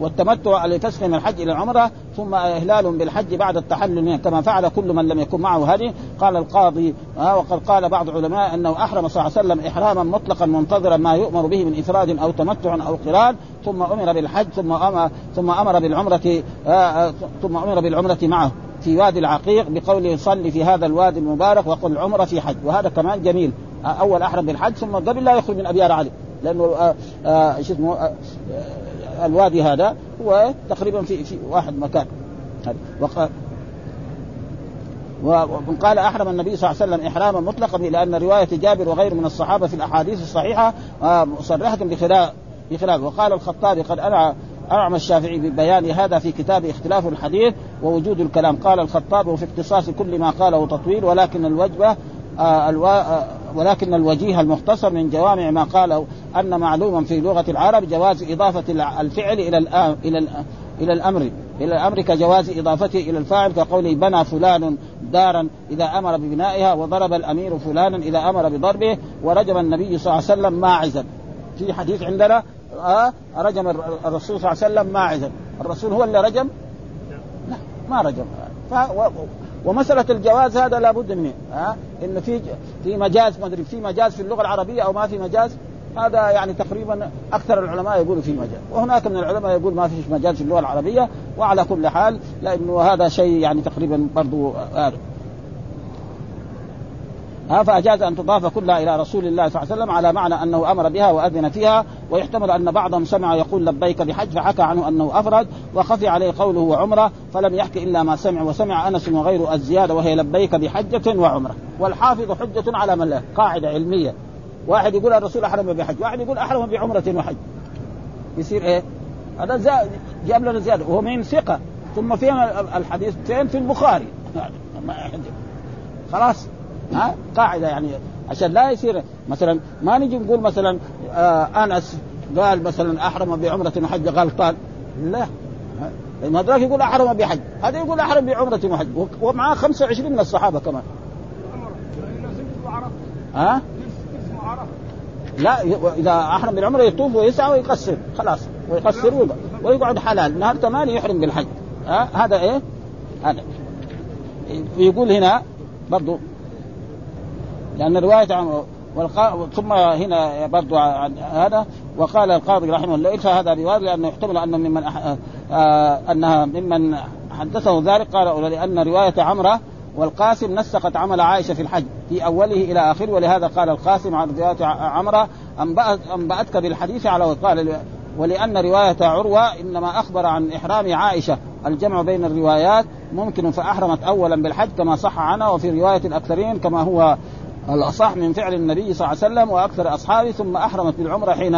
والتمتع لفسخ من الحج إلى العمرة ثم إهلال بالحج بعد التحلل منه كما فعل كل من لم يكن معه هدي. قال القاضي آه وقد قال بعض العلماء أنه أحرم صلى الله عليه وسلم إحراما مطلقا منتظرا ما يؤمر به من إفراد أو تمتع أو قران ثم أمر بالحج ثم أمر ثم أمر بالعمرة آه ثم أمر بالعمرة معه. في وادي العقيق بقوله صل في هذا الوادي المبارك وقل عمره في حج. وهذا كمان جميل. آه أول أحرم بالحج ثم قبل لا يخرج من ابيار علي. لأنه آه آه شو اسمه آه الوادي هذا هو تقريبا في في واحد مكان. وقال وقال أحرم النبي صلى الله عليه وسلم إحراما مطلقا لأن رواية جابر وغيره من الصحابة في الأحاديث الصحيحة آه، مصرحه بخلاف بخلاف. وقال الخطابي قد أنع أنعم الشافعي ببيان هذا في كتاب اختلاف الحديث ووجود الكلام. قال الخطاب وفي اختصاص كل ما قاله تطويل ولكن الوجبة آه ألو... آه ولكن الوجيه المختصر من جوامع ما قاله أن معلوما في لغة العرب جواز إضافة الفعل إلى إلى إلى الأمر. إلى الأمر كجواز إضافته إلى الفاعل كقوله بنى فلان دارا إذا أمر ببنائها وضرب الأمير فلانا إذا أمر بضربه ورجم النبي صلى الله عليه وسلم ماعزا. في حديث عندنا آه رجم الرسول صلى الله عليه وسلم ماعزا الرسول هو اللي رجم؟ لا ما رجم. ف و... ومسألة الجواز هذا لابد منه. ها آه إن في في مجاز ما أدري في مجاز في اللغة العربية أو ما في مجاز هذا يعني تقريبا أكثر العلماء يقولوا في مجاز. وهناك من العلماء يقول ما فيش مجاز في اللغة العربية وعلى كل حال لأنه هذا شيء يعني تقريبا برضو آه ها فاجاز أن تضاف كلها إلى رسول الله صلى الله عليه وسلم على معنى أنه أمر بها وأذن فيها ويحتمل أن بعضهم سمع يقول لبيك بحج فحكى عنه أنه افرد وخفي عليه قوله وعمرة فلم يحكي إلا ما سمع وسمع أنس وغيره الزيادة وهي لبيك بحجة وعمرة. والحافظ حجة على من له قاعدة علمية. واحد يقول الرسول أحرم بحج واحد يقول أحرم بعمرة وحج. يصير إيه؟ هذا جاب لنا زيادة وهو من ثقة. ثم فين الحديث في البخاري. خلاص. ها؟ قاعدة يعني عشان لا يصير مثلا ما نجي نقول مثلا آه أنس قال مثلا أحرم بعمرة وحج غلطان لا. ما ذاك يقول أحرم بحج. هذا يقول أحرم بعمرة وحج. ومعاه 25 من الصحابة كمان. ها؟ لا إذا أحرم بالعمرة يطوف ويسعى ويقصر. خلاص ويقصر ويقعد حلال. نهار ثمانية يحرم بالحج. ها؟ هذا إيه؟ هذا. يقول هنا برضو لأن روايه عن والقا... ثم هنا برضو عن هذا وقال القاضي رحمه الله ليس هذا رواية لأنه يحتمل انه ممن أح... آه أنها ممن حدثه ذلك قال لأن رواية عمرة والقاسم نسقت عمل عائشة في الحج في أوله إلى آخره ولهذا قال القاسم عن رواية عمرة انبأت انبأتك بالحديث على قال ولأن رواية عروة إنما أخبر عن إحرام عائشة الجمع بين الروايات ممكن فأحرمت اولا بالحج كما صح عنها وفي رواية الأكثرين كما هو الأصح من فعل النبي صلى الله عليه وسلم وأكثر أصحابه ثم أحرمت بالعمرة حين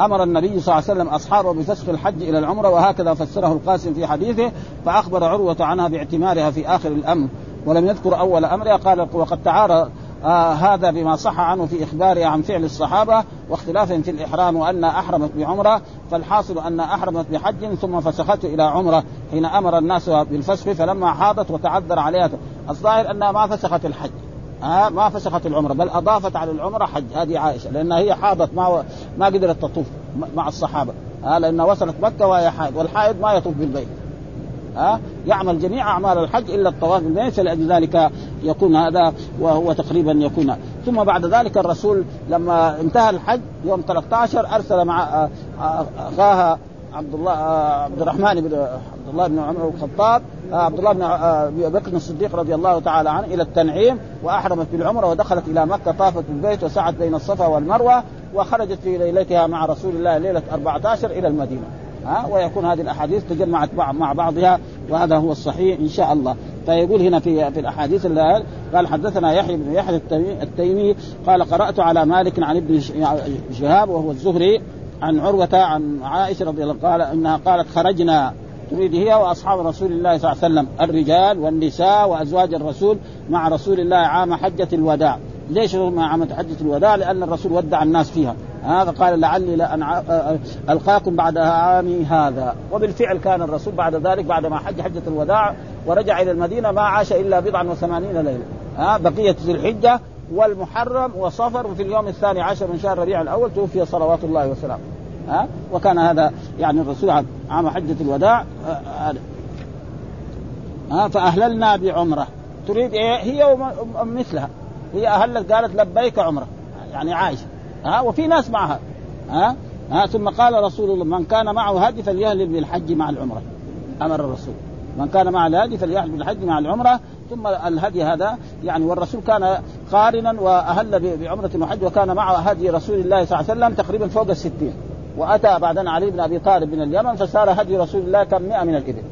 أمر النبي صلى الله عليه وسلم أصحابه بفسخ الحج إلى العمرة وهكذا فسره القاسم في حديثه فأخبر عروة عنها باعتمارها في آخر الأمر ولم يذكر أول أمرها قال وقد تعارى آه هذا بما صح عنه في اخباره عن فعل الصحابة واختلافهم في الإحرام وان أحرمت بعمرة فالحاصل أن أحرمت بحج ثم فسخته إلى عمرة حين أمر الناس بالفسخ فلما حاضت وتعذر عليها الظاهر انها ما فسخت الحج. ها ما فسخت العمرة بل أضافت على العمرة حج. هذه عائشة لأنها هي حاضت ما ما قدرت تطوف مع الصحابة. ها لأنها وصلت مكة وهي حائض والحائض ما يطوف بالبيت. ها يعمل جميع أعمال الحج إلا الطواف بالبيت فلذلك يكون هذا وهو تقريبا يكون. ثم بعد ذلك الرسول لما انتهى الحج يوم 13 أرسل مع أخاها عبد الله عبد الرحمن بن عبد الله بن عمر الخطاب عبد الله بن أبي بكر الصديق رضي الله تعالى عنه إلى التنعيم وأحرمت بالعمرة ودخلت إلى مكة طافت بالبيت وسعت بين الصفا والمروة وخرجت في ليلتها مع رسول الله ليلة 14 إلى المدينة. ها ويكون هذه الأحاديث تجمعت مع بعضها وهذا هو الصحيح إن شاء الله. فيقول هنا في في الأحاديث قال حدثنا يحيى بن يحيى التيمي قال قرأت على مالك عن ابن شهاب وهو الزهري عن عروة عن عائشة رضي الله قال إنها قالت خرجنا تريد هي وأصحاب رسول الله صلى الله عليه وسلم الرجال والنساء وأزواج الرسول مع رسول الله عام حجة الوداع. ليش مع عام حجة الوداع؟ لأن الرسول ودع الناس فيها. هذا قال لعلي لأن ألقاكم بعد عامي هذا. وبالفعل كان الرسول بعد ذلك بعد ما حج حجة الوداع ورجع إلى المدينة ما عاش إلا بضعا وثمانين ليلة. ها بقية ذي الحجة والمحرم وصفر وفي اليوم الثاني عشر من شهر ربيع الأول توفي صلوات الله وسلامه. ها؟ وكان هذا يعني الرسول عام حجة الوداع هذا ها؟ فأهللنا بعمرة. تريد إيه؟ هي ومثلها هي أهلت قالت لبيك عمرة. يعني عائشه ها؟ وفي ناس معها. ها؟ ها؟ ثم قال رسول الله من كان معه هدي فليهلل بالحج مع العمرة. أمر الرسول. من كان مع الهدي فليحج بالحج مع العمرة. ثم الهدي هذا يعني والرسول كان قارنا وأهل بعمرة وحج وكان معه هدي رسول الله صلى الله عليه وسلم تقريبا فوق الستين. وأتى بعدين علي بن أبي طالب من اليمن فصار هدي رسول الله كم؟ 100 من الإبل.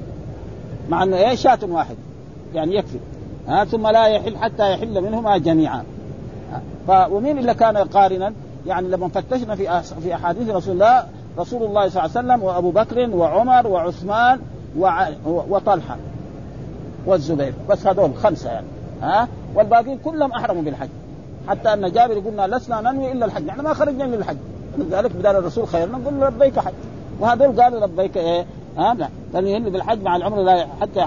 مع إنه إيه شاة واحد. يعني يكفي. ها ثم لا يحل حتى يحل منهما جميعا. ف ومين اللي كان قارنا؟ يعني لما فتشنا في في أحاديث رسول الله رسول الله صلى الله عليه وسلم وأبو بكر وعمر وعثمان وطلحة والزبير. بس هذول خمسة يعني. ها؟ والباقيين كلهم أحرموا بالحج. حتى أن جابر قلنا لسنا ننوي إلا الحج. نحن ما خرجنا للحج لذلك بدال الرسول خيرنا. نقول لبيك حج. وهذول قالوا لبيك إيه؟ ها؟ لا. فليهل بالحج مع العمره لا حتى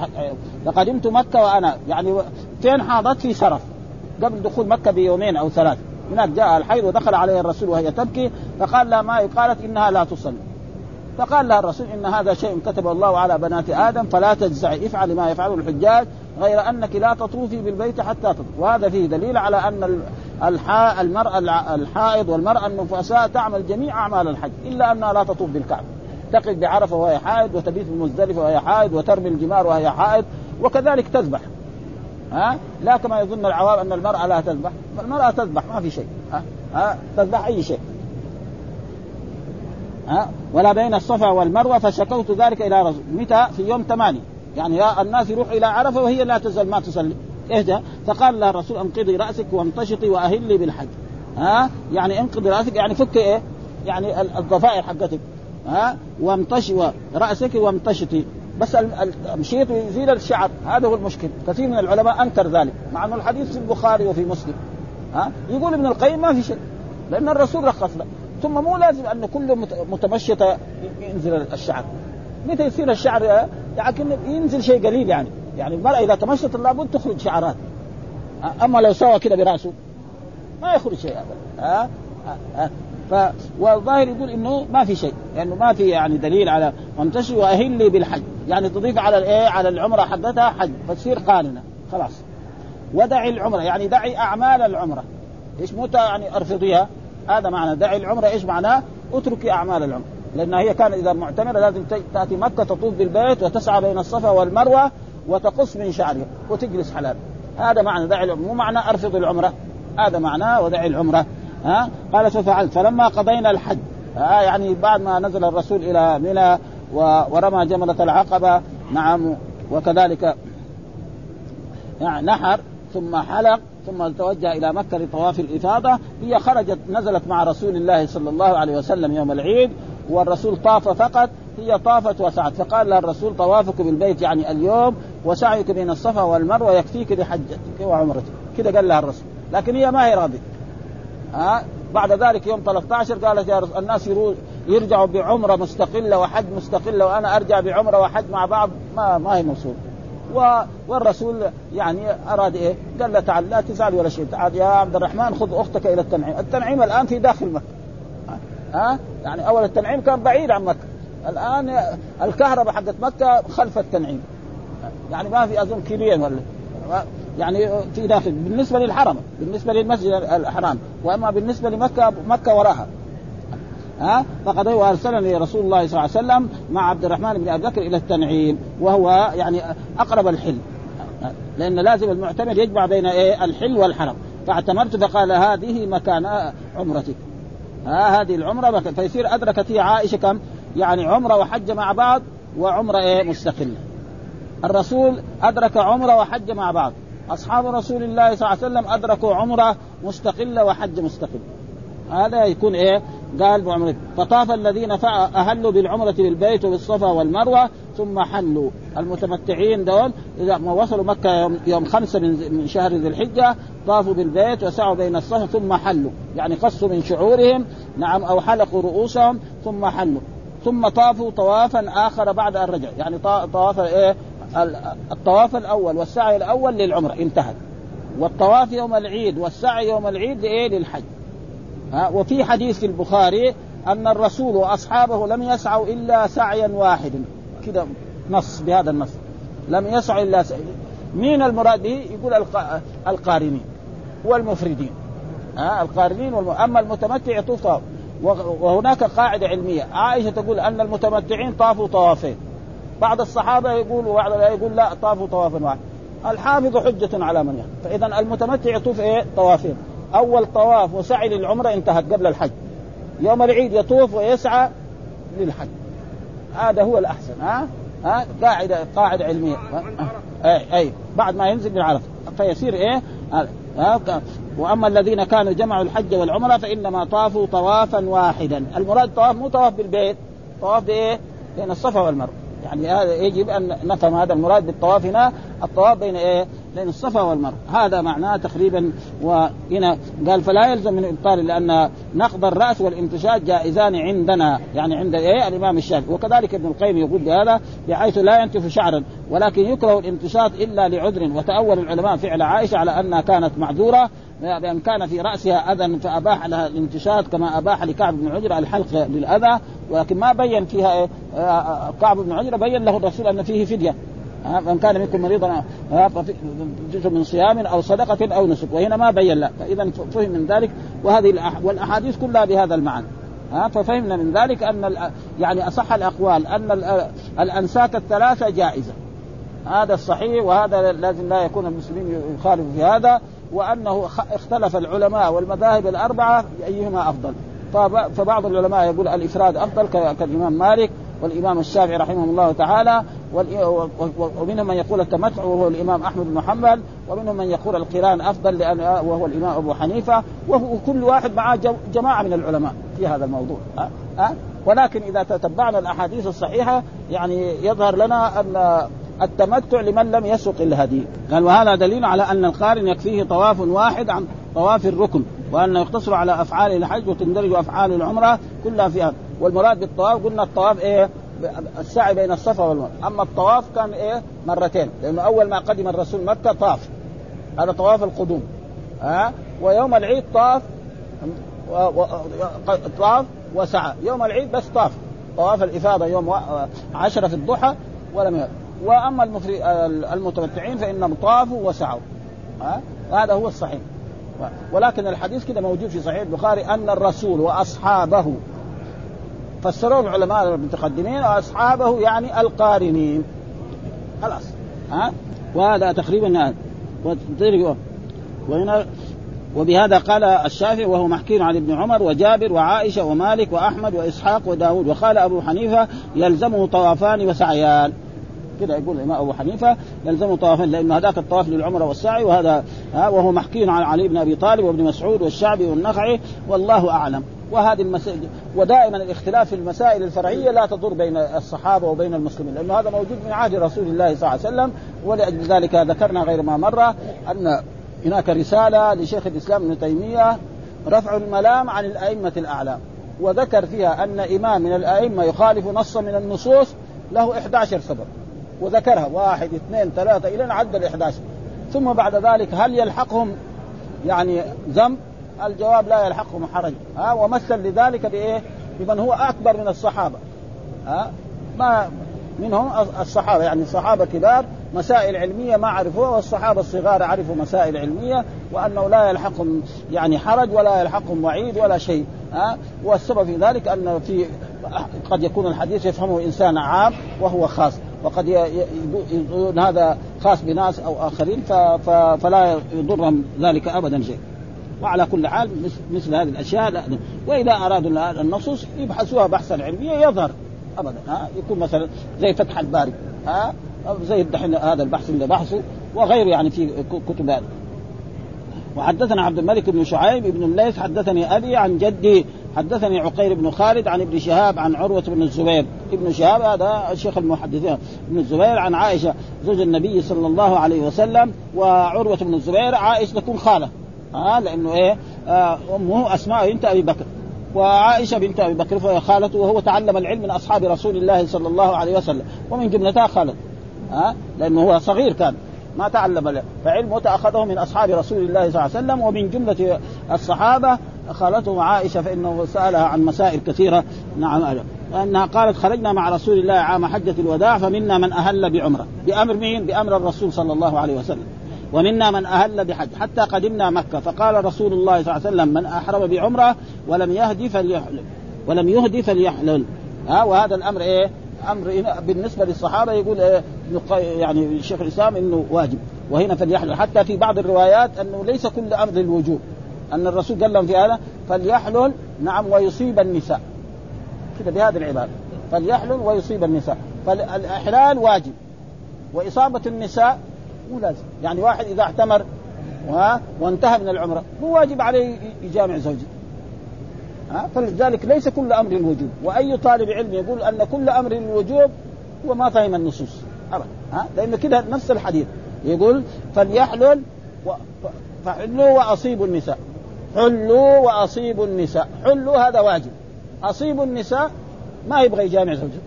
لقدمت مكة وأنا. يعني فين حاضت في سرف قبل دخول مكة بيومين أو ثلاث. هناك جاء الحيض ودخل عليه الرسول وهي تبكي. فقال لها ما قالت إنها لا تصلي. فقال لها الرسول إن هذا شيء كتبه الله على بنات آدم فلا تجزعي افعلي ما يفعله الحجاج غير أنك لا تطوفي بالبيت حتى تطوف وهذا فيه دليل على أن المرأة الحائض والمرأة النفساء تعمل جميع أعمال الحج إلا أنها لا تطوف بالكعبة. تقف بعرفة وهي حائض وتبيت بمزدلفه وهي حائض وترمي الجمار وهي حائض وكذلك تذبح. ها؟ لا كما يظن العوام أن المرأة لا تذبح. المراه تذبح ما في شيء. ها, ها؟ تذبح أي شيء. ها؟ ولا بين الصفا والمروة فشكوت ذلك إلى رسول متى؟ في يوم ثمانية. يعني يا الناس يروح إلى عرفة وهي لا تزال ما تصلي إهدى. فقال لها الرسول انقضي رأسك وامتشطي وأهلي بالحج. ها؟ يعني انقضي رأسك يعني فك إيه؟ يعني الضفائر حقتك. ها؟ وامتشي راسك وامتشطي. بس المشيط يزيل الشعر. هذا هو المشكل. كثير من العلماء أنكر ذلك مع انه الحديث في البخاري وفي مسلم. ها؟ يقول ابن القيم ما في شيء لأن الرسول رخص له. ثم مو لازم انه كل متمشطه ينزل الشعر. متى يصير الشعر يعني ينزل شيء قليل يعني. يعني المرأة إذا تمشطت لابد تخرج شعرات أما لو سوى كده برأسه ما يخرج شيء أبدا. ها؟ ف والظاهر يقول إنه ما في شيء لأنه يعني ما في يعني دليل على وامتشي واهلي بالحج. يعني تضيف على الايه على العمرة حقتها حج فتصير قاننه خلاص. ودعي العمرة يعني دعي أعمال العمرة. إيش مو يعني أرفضيها؟ هذا معنى. دعي العمره إيش معناه؟ اتركي أعمال العمره لأن هي كان إذا معتمره لازم تأتي مكة تطوف بالبيت وتسعى بين الصفا والمروة وتقص من شعرها وتجلس حلال. هذا معنى دعي العمره مو معنى أرفض العمرة. هذا معناه ودعي العمرة. ها؟ قال ففعلت فلما قضينا الحج ها؟ يعني بعد ما نزل الرسول إلى منى ورمى جمرة العقبة نعم وكذلك يعني نحر ثم حلق ثم توجه إلى مكة لطواف الإفاضة هي خرجت نزلت مع رسول الله صلى الله عليه وسلم يوم العيد والرسول طاف فقط هي طافت وسعت فقال لها الرسول طوافك بالبيت يعني اليوم وسعيك بين الصفا والمروة يكفيك لحجتك وعمرتك. كذا قال لها الرسول. لكن هي ما هي راضية. ها؟ بعد ذلك يوم 13 قالت يا رسول الناس يرجعوا بعمرة مستقلة وحج مستقلة وأنا أرجع بعمرة وحج مع بعض ما ما هي موصول والرسول يعني أراد إيه؟ قال له تعال لا تزعل ولا شيء تعال يا عبد الرحمن خذ أختك إلى التنعيم، التنعيم الآن في داخل مكة. ها؟ يعني أول التنعيم كان بعيد عن مكة، الآن الكهرباء حقت مكة خلف التنعيم. يعني ما في أظن كيلوين ولا يعني في داخل بالنسبة للحرم بالنسبة للمسجد الحرام وأما بالنسبة لمكة مكة وراها ها؟ فقد وارسلني رسول الله صلى الله عليه وسلم مع عبد الرحمن بن أبي بكر إلى التنعيم وهو يعني أقرب الحل. لأن لازم المعتمر يجمع بين إيه؟ الحل والحرم. فاعتمرت فقال هذه مكان عمرتك. ها؟ هذه العمرة مكان فيصير أدركت هي عائشة كم؟ يعني عمرة وحج مع بعض وعمرة إيه؟ مستقلة. الرسول أدرك عمرة وحج مع بعض. أصحاب رسول الله صلى الله عليه وسلم أدركوا عمرة مستقلة وحج مستقل. هذا يكون إيه؟ قال بعمرة فطاف الذين أهلوا بالعمرة بالبيت وبالصفا والمروة ثم حلوا. المتمتعين دول إذا ما وصلوا مكة يوم, خمسة من شهر ذي الحجة طافوا بالبيت وسعوا بين الصفا ثم حلوا. يعني قصوا من شعورهم نعم أو حلقوا رؤوسهم ثم حلوا. ثم طافوا طوافا آخر بعد ان رجع يعني طواف إيه؟ الطواف الأول والسعي الأول للعمرة انتهت. والطواف يوم العيد والسعي يوم العيد لإيه؟ للحج. ها وفي حديث في البخاري أن الرسول وأصحابه لم يسعوا إلا سعيا واحدا. كذا نص بهذا النص. لم يسعوا إلا سعي مين المراد به؟ يقول القارنين والمفردين. ها القارنين والم... أما المتمتع يطوف طواف وهناك قاعدة علمية. عائشة تقول أن المتمتعين طافوا طوافين. بعض الصحابة يقول وبعض يقول لا طافوا طوافا واحد الحافظ حجة على من يحفظ فإذا المتمتع يطوف إيه؟ طوافين. أول طواف وسعي للعمرة انتهت قبل الحج. يوم العيد يطوف ويسعى للحج. هذا هو الأحسن ها؟ ها؟ قاعدة قاعدة علمية. أي أي. بعد ما ينزل من عرفة. فيصير إيه؟ ها؟ وأما الذين كانوا جمعوا الحج والعمرة فإنما طافوا طوافا واحدا. المراد طواف مو طواف بالبيت طواف بإيه؟ بين الصفا والمروة. يعني هذا يجب أن نفهم هذا المراد بالطواف هنا. الطواف بين إيه؟ بين الصفا والمروة. هذا معناه تقريبا وهنا قال فلا يلزم من إبطال لأن نقض الرأس والامتشاج جائزان عندنا. يعني عند إيه؟ الإمام الشافعي. وكذلك ابن القيم يقول بهذا بحيث لا ينتف شعرا ولكن يكره الامتشاط إلا لعذر. وتأول العلماء فعل عائشة على أنها كانت معذورة بأن كان في رأسها أذى فأباح لها الانتشاط كما أباح لكعب بن عجره الحلق للاذى ولكن ما بين فيها إيه؟ كعب بن عجره بين له الرسول أن فيه فدية. من كان منكم مريضا جزء من صيام أو صدقة أو نسك وهنا ما بين لا. فاذا فهم من ذلك وهذه والأحاديث كلها بهذا المعنى. ها ففهمنا من ذلك أن يعني أصح الأقوال أن الأنساك الثلاثة جائزة. هذا الصحيح وهذا لازم لا يكون المسلمين يخالفوا في هذا وأنه اختلف العلماء والمذاهب الأربعة ايهما أفضل. فبعض العلماء يقول الإفراد أفضل كالإمام مالك والإمام الشافعي رحمه الله تعالى ومنهم من يقول التمتع وهو الإمام أحمد بن حنبل ومنهم من يقول القران أفضل لأن وهو الإمام أبو حنيفة وكل واحد معه جماعة من العلماء في هذا الموضوع؟ أه؟ ولكن إذا تتبعنا الأحاديث الصحيحة يعني يظهر لنا أن التمتع لمن لم يسق الهدي قال وهذا دليل على أن القارن يكفيه طواف واحد عن طواف الركن وأنه يقتصر على أفعال الحج وتندرج أفعال العمرة كلها فيها والمراد بالطواف قلنا الطواف إيه السعي بين الصفا والمروة. أما الطواف كان إيه؟ مرتين. لأنه أول ما قدم الرسول مكة طاف. هذا طواف القدوم. ها؟ أه؟ ويوم العيد طاف. و... و... طاف وسعى. يوم العيد بس طاف. طواف الإفاضة يوم عشرة في الضحى ولم يهد. وأما المفري... المتمتعين فإنهم طافوا وسعوا. ها؟ أه؟ هذا هو الصحيح. ولكن الحديث كده موجود في صحيح البخاري أن الرسول وأصحابه فسروه العلماء المتقدمين وأصحابه يعني القارنين. خلاص. ها؟ وهذا تقريبا وهنا وبهذا قال الشافعي وهو محكي عن ابن عمر وجابر وعائشة ومالك وأحمد وإسحاق وداود. وقال أبو حنيفة يلزمه طوافان وسعيان. كده يقول الإمام أبو حنيفة يلزمه طوافين لأنه هذاك الطواف للعمره والسعي وهذا وهو محكي عن علي بن أبي طالب وابن مسعود والشعبي والنخعي. والله أعلم. وهذه المسائل ودائما الاختلاف في المسائل الفرعية لا تضر بين الصحابة وبين المسلمين لأنه هذا موجود من عهد رسول الله صلى الله عليه وسلم ولأجل ذلك ذكرنا غير ما مرة أن هناك رسالة لشيخ الإسلام ابن تيمية رفع الملام عن الأئمة الاعلام وذكر فيها أن إمام من الأئمة يخالف نصا من النصوص له 11 سبب وذكرها واحد اثنين ثلاثة إلى أن عد ال 11 ثم بعد ذلك هل يلحقهم يعني ذنب؟ الجواب لا يلحقهم حرج ها ومثل لذلك بإيه؟ بمن هو أكبر من الصحابة. ها ما منهم الصحابة يعني الصحابه كبار مسائل علمية ما عرفوها والصحابة الصغار عرفوا مسائل علمية وأنه لا يلحقهم يعني حرج ولا يلحقهم وعيد ولا شيء. ها والسبب في ذلك أن في قد يكون الحديث يفهمه إنسان عام وهو خاص وقد يكون هذا خاص بناس أو آخرين فلا يضرهم ذلك ابدا شيء. وعلى كل حال مثل هذه الأشياء لا وإذا أرادوا النصوص يبحثوها بحثا علميا يظهر. ابدا ها يكون مثلا زي فتح الباري ها زي الدحين هذا البحث اللي بحثه وغيره يعني في كتب هذه. وحدثنا عبد الملك بن شعيب بن الليث حدثني أبي عن جدي حدثني عقير بن خالد عن ابن شهاب عن عروة بن الزبير. ابن شهاب هذا الشيخ المحدثين ابن الزبير عن عائشة زوج النبي صلى الله عليه وسلم وعروة بن الزبير عائشة تكون خالة. ها آه لأنه إيه امه أسماء بنت أبي بكر. وعائشة بنت أبي بكر فهي خالته وهو تعلم العلم من أصحاب رسول الله صلى الله عليه وسلم. ومن جملتها خالته. ها آه لأنه هو صغير كان ما تعلم فعلمه تأخذه من أصحاب رسول الله صلى الله عليه وسلم ومن جملة الصحابة خالته عائشة فإنه سألها عن مسائل كثيرة. نعم انها قالت خرجنا مع رسول الله عام حجة الوداع فمنا من أهل بعمرة. بأمر مين؟ بأمر الرسول صلى الله عليه وسلم. ومنا من أهل بحج. حتى قدمنا مكة. فقال رسول الله صلى الله عليه وسلم من أحرم بعمرة ولم يهدي فليحلل. ولم يهدي فليحلل. ها وهذا الأمر إيه؟ أمر بالنسبة للصحابة يقول إيه؟ يعني الشيخ الإسلام إنه واجب. وهنا فليحلل. حتى في بعض الروايات أنه ليس كل أمر للوجوب أن الرسول قال لهم في هذا فليحلل. نعم ويصيب النساء. كده بهذه العبارة. فليحلل ويصيب النساء. فالإحلال واجب. وإصابة النساء مو لازم يعني واحد إذا اعتمر وانتهى من العمره مو واجب عليه يجامع زوجته ها؟ فلذلك ليس كل أمر الوجوب وأي طالب علم يقول أن كل أمر الوجوب هو ما فهم النصوص. ابدا. ها؟ لأنه كده نفس الحديث. يقول فليحلل و... فحلوا وأصيبوا النساء. حلوا وأصيبوا النساء. حلوا هذا واجب. أصيبوا النساء ما يبغى يجامع زوجته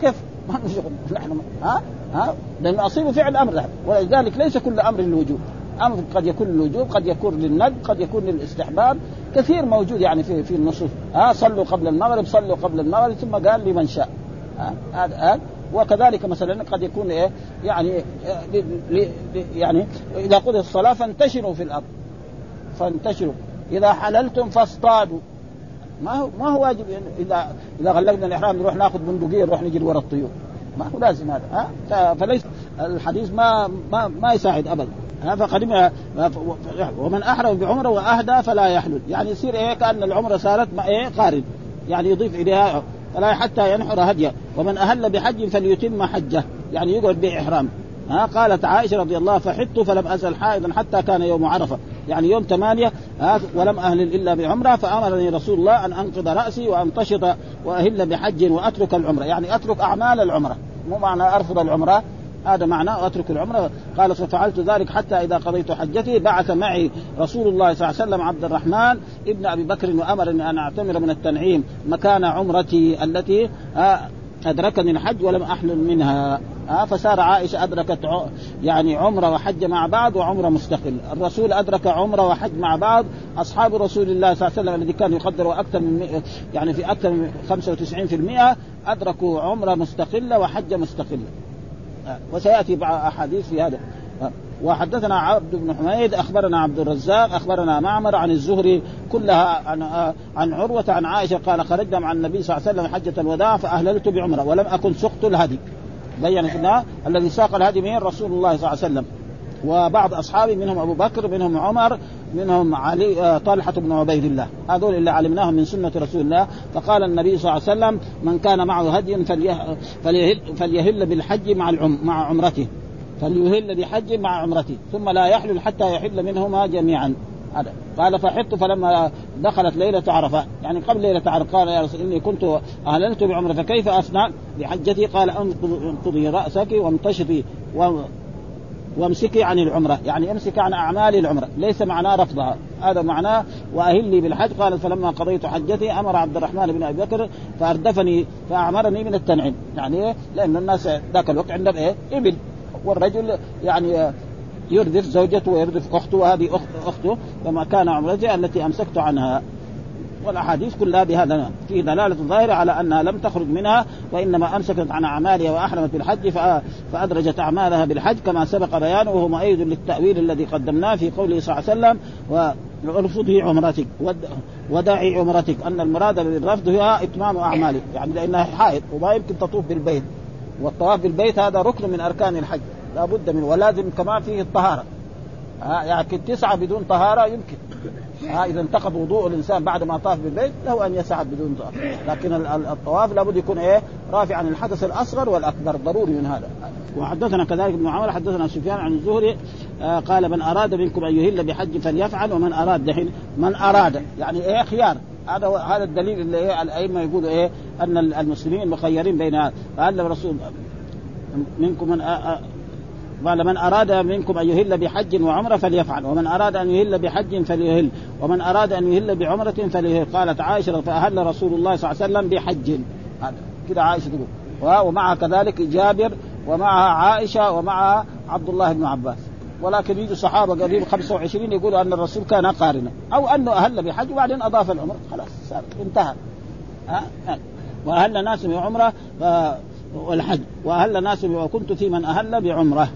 كيف؟ ما نحن ها؟ ها؟ لأن اصيبوا فعل أمر ولذلك ليس كل أمر للوجوب. أمر قد يكون للوجوب قد يكون للند قد يكون للاستحباب. كثير موجود يعني في في النصوص. ها؟ صلوا قبل المغرب صلوا قبل المغرب ثم قال لمن شاء. هذا ها وكذلك مثلا قد يكون إيه؟ يعني يعني إذا قضي الصلاة فانتشروا في الأرض. فانتشروا. إذا حللتم فاصطادوا. ما هو ما هو واجب اذا إذا غلقنا الإحرام نروح ناخذ بندقية نروح نجري ورا الطيور. ما هو لازم هذا ها؟ فليس الحديث ما ما ما يساعد ابدا فقدم ومن أحرم بعمرة وأهدى فلا يحلل. يعني يصير إيه؟ كأن العمرة صارت إيه؟ قارن يعني يضيف إليها فلا حتى ينحر هديه ومن أهل بحج فليتم حجه. يعني يقعد بإحرام. ها؟ قالت عائشة رضي الله فحدت فلم أزل حائضا حتى كان يوم عرفة. يعني يوم ثمانية ها؟ ولم أهلل إلا بعمرة فأمرني رسول الله أن أنقض رأسي وأنتشط وأهل بحج وأترك العمرة. يعني أترك أعمال العمرة مو معنى أرفض العمرة. هذا معناه أترك العمرة. قال ففعلت ذلك حتى إذا قضيت حجتي بعث معي رسول الله صلى الله عليه وسلم عبد الرحمن ابن أبي بكر وأمرني أن أعتمر من التنعيم مكان عمرتي التي أدركني الحج ولم أحلل منها. ها فصار عائشة أدركت يعني عمره وحج مع بعض وعمره مستقل، الرسول أدرك عمره وحج مع بعض، أصحاب رسول الله صلى الله عليه وسلم الذي كان يقدر أكثر من يعني في أكثر من 95% أدركوا عمره مستقله وحج مستقله. وسيأتي بعض أحاديث في هذا. وحدثنا عبد بن حميد أخبرنا عبد الرزاق أخبرنا معمر عن الزهري كلها عن عن عروة عن عائشة قال خرجنا مع النبي صلى الله عليه وسلم حجة الوداع فأهللت بعمرة ولم أكن سقت الهدي. بين كنا الذي ساق الهدي من رسول الله صلى الله عليه وسلم. وبعض اصحابه منهم أبو بكر منهم عمر منهم علي طلحه بن عبيد الله. هذول اللي علمناهم من سنة رسول الله. فقال النبي صلى الله عليه وسلم من كان معه هدي فليهل, فليهل بالحج مع العم مع عمرته. فليهل بحج مع عمرته. ثم لا يحلل حتى يحل منهما جميعا. هذا. قال فحطت فلما دخلت ليلة عرفة يعني قبل ليلة عرفة قال يا رسول إني كنت أهللت بعمرة فكيف أصنع؟ بحجتي قال انقضي رأسك وامتشطي وامسكي عن العمرة يعني امسكي عن أعمال العمرة ليس معناه رفضها. هذا معناه وأهلي بالحج. قالت فلما قضيت حجتي أمر عبد الرحمن بن أبي بكر فأردفني فأعمرني من التنعيم. يعني إيه؟ لأن الناس ذاك الوقت عندهم إيه؟ إبل. والرجل يعني يردف زوجته ويردف أخته وهذه أخت أخته فما كان عمرتي التي أمسكت عنها. والأحاديث كلها بهذا في دلالة ظاهرة على أنها لم تخرج منها وإنما أمسكت عن أعمالها وأحرمت بالحج فأدرجت أعمالها بالحج كما سبق بيانه. وهو مؤيد للتأويل الذي قدمناه في قوله صلى الله عليه وسلم وارفضي عمرتك ودعي عمرتك. أن المراد بالرفض هو إتمام أعمالك. يعني لأنها حائط وما يمكن تطوف بالبيت. والطواف بالبيت هذا ركن من أركان الحج. لا بد منه ولازم كمان فيه الطهارة. ها يعني تسعى بدون طهارة يمكن. ها إذا انتقض وضوء الإنسان بعد ما طاف بالبيت له أن يسعى بدون طهارة. لكن الطواف لابد يكون إيه؟ رافع عن الحدث الأصغر والأكبر ضروري من هذا. وحدثنا كذلك ابن عمر حدثنا سفيان عن الزهري آه قال من أراد منكم أن يهل بحج فليفعل ومن أراد دحين من أراد. يعني إيه؟ خيار. هذا هذا الدليل اللي إيه؟ الأئمة يقولوا إيه؟ أن المسلمين مخيرين بين هذا. فهل الرسول منكم من قال من أراد منكم أن يهل بحج وعمرة فليفعل ومن أراد أن يهل بحج فليهل ومن أراد أن يهل بعمرة فليهل. قالت عائشة فأهل رسول الله صلى الله عليه وسلم بحج. كده عائشة تقول. ومع كذلك جابر ومعها عائشة ومعها عبد الله بن عباس. ولكن يجوا صحابة قريب 25 يقولوا أن الرسول كان قارنا أو أنه أهل بحج وبعدين أضاف العمرة. خلاص صار انتهى. ها؟ وأهل ناس بعمرة والحج. وأهل ناس وكنت في من أهل بعمرة.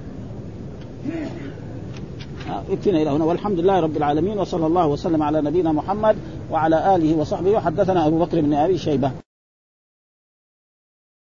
يكفينا إلى هنا. والحمد لله رب العالمين وصلى الله وسلم على نبينا محمد وعلى آله وصحبه. وحدثنا أبو بكر بن أبي شيبة.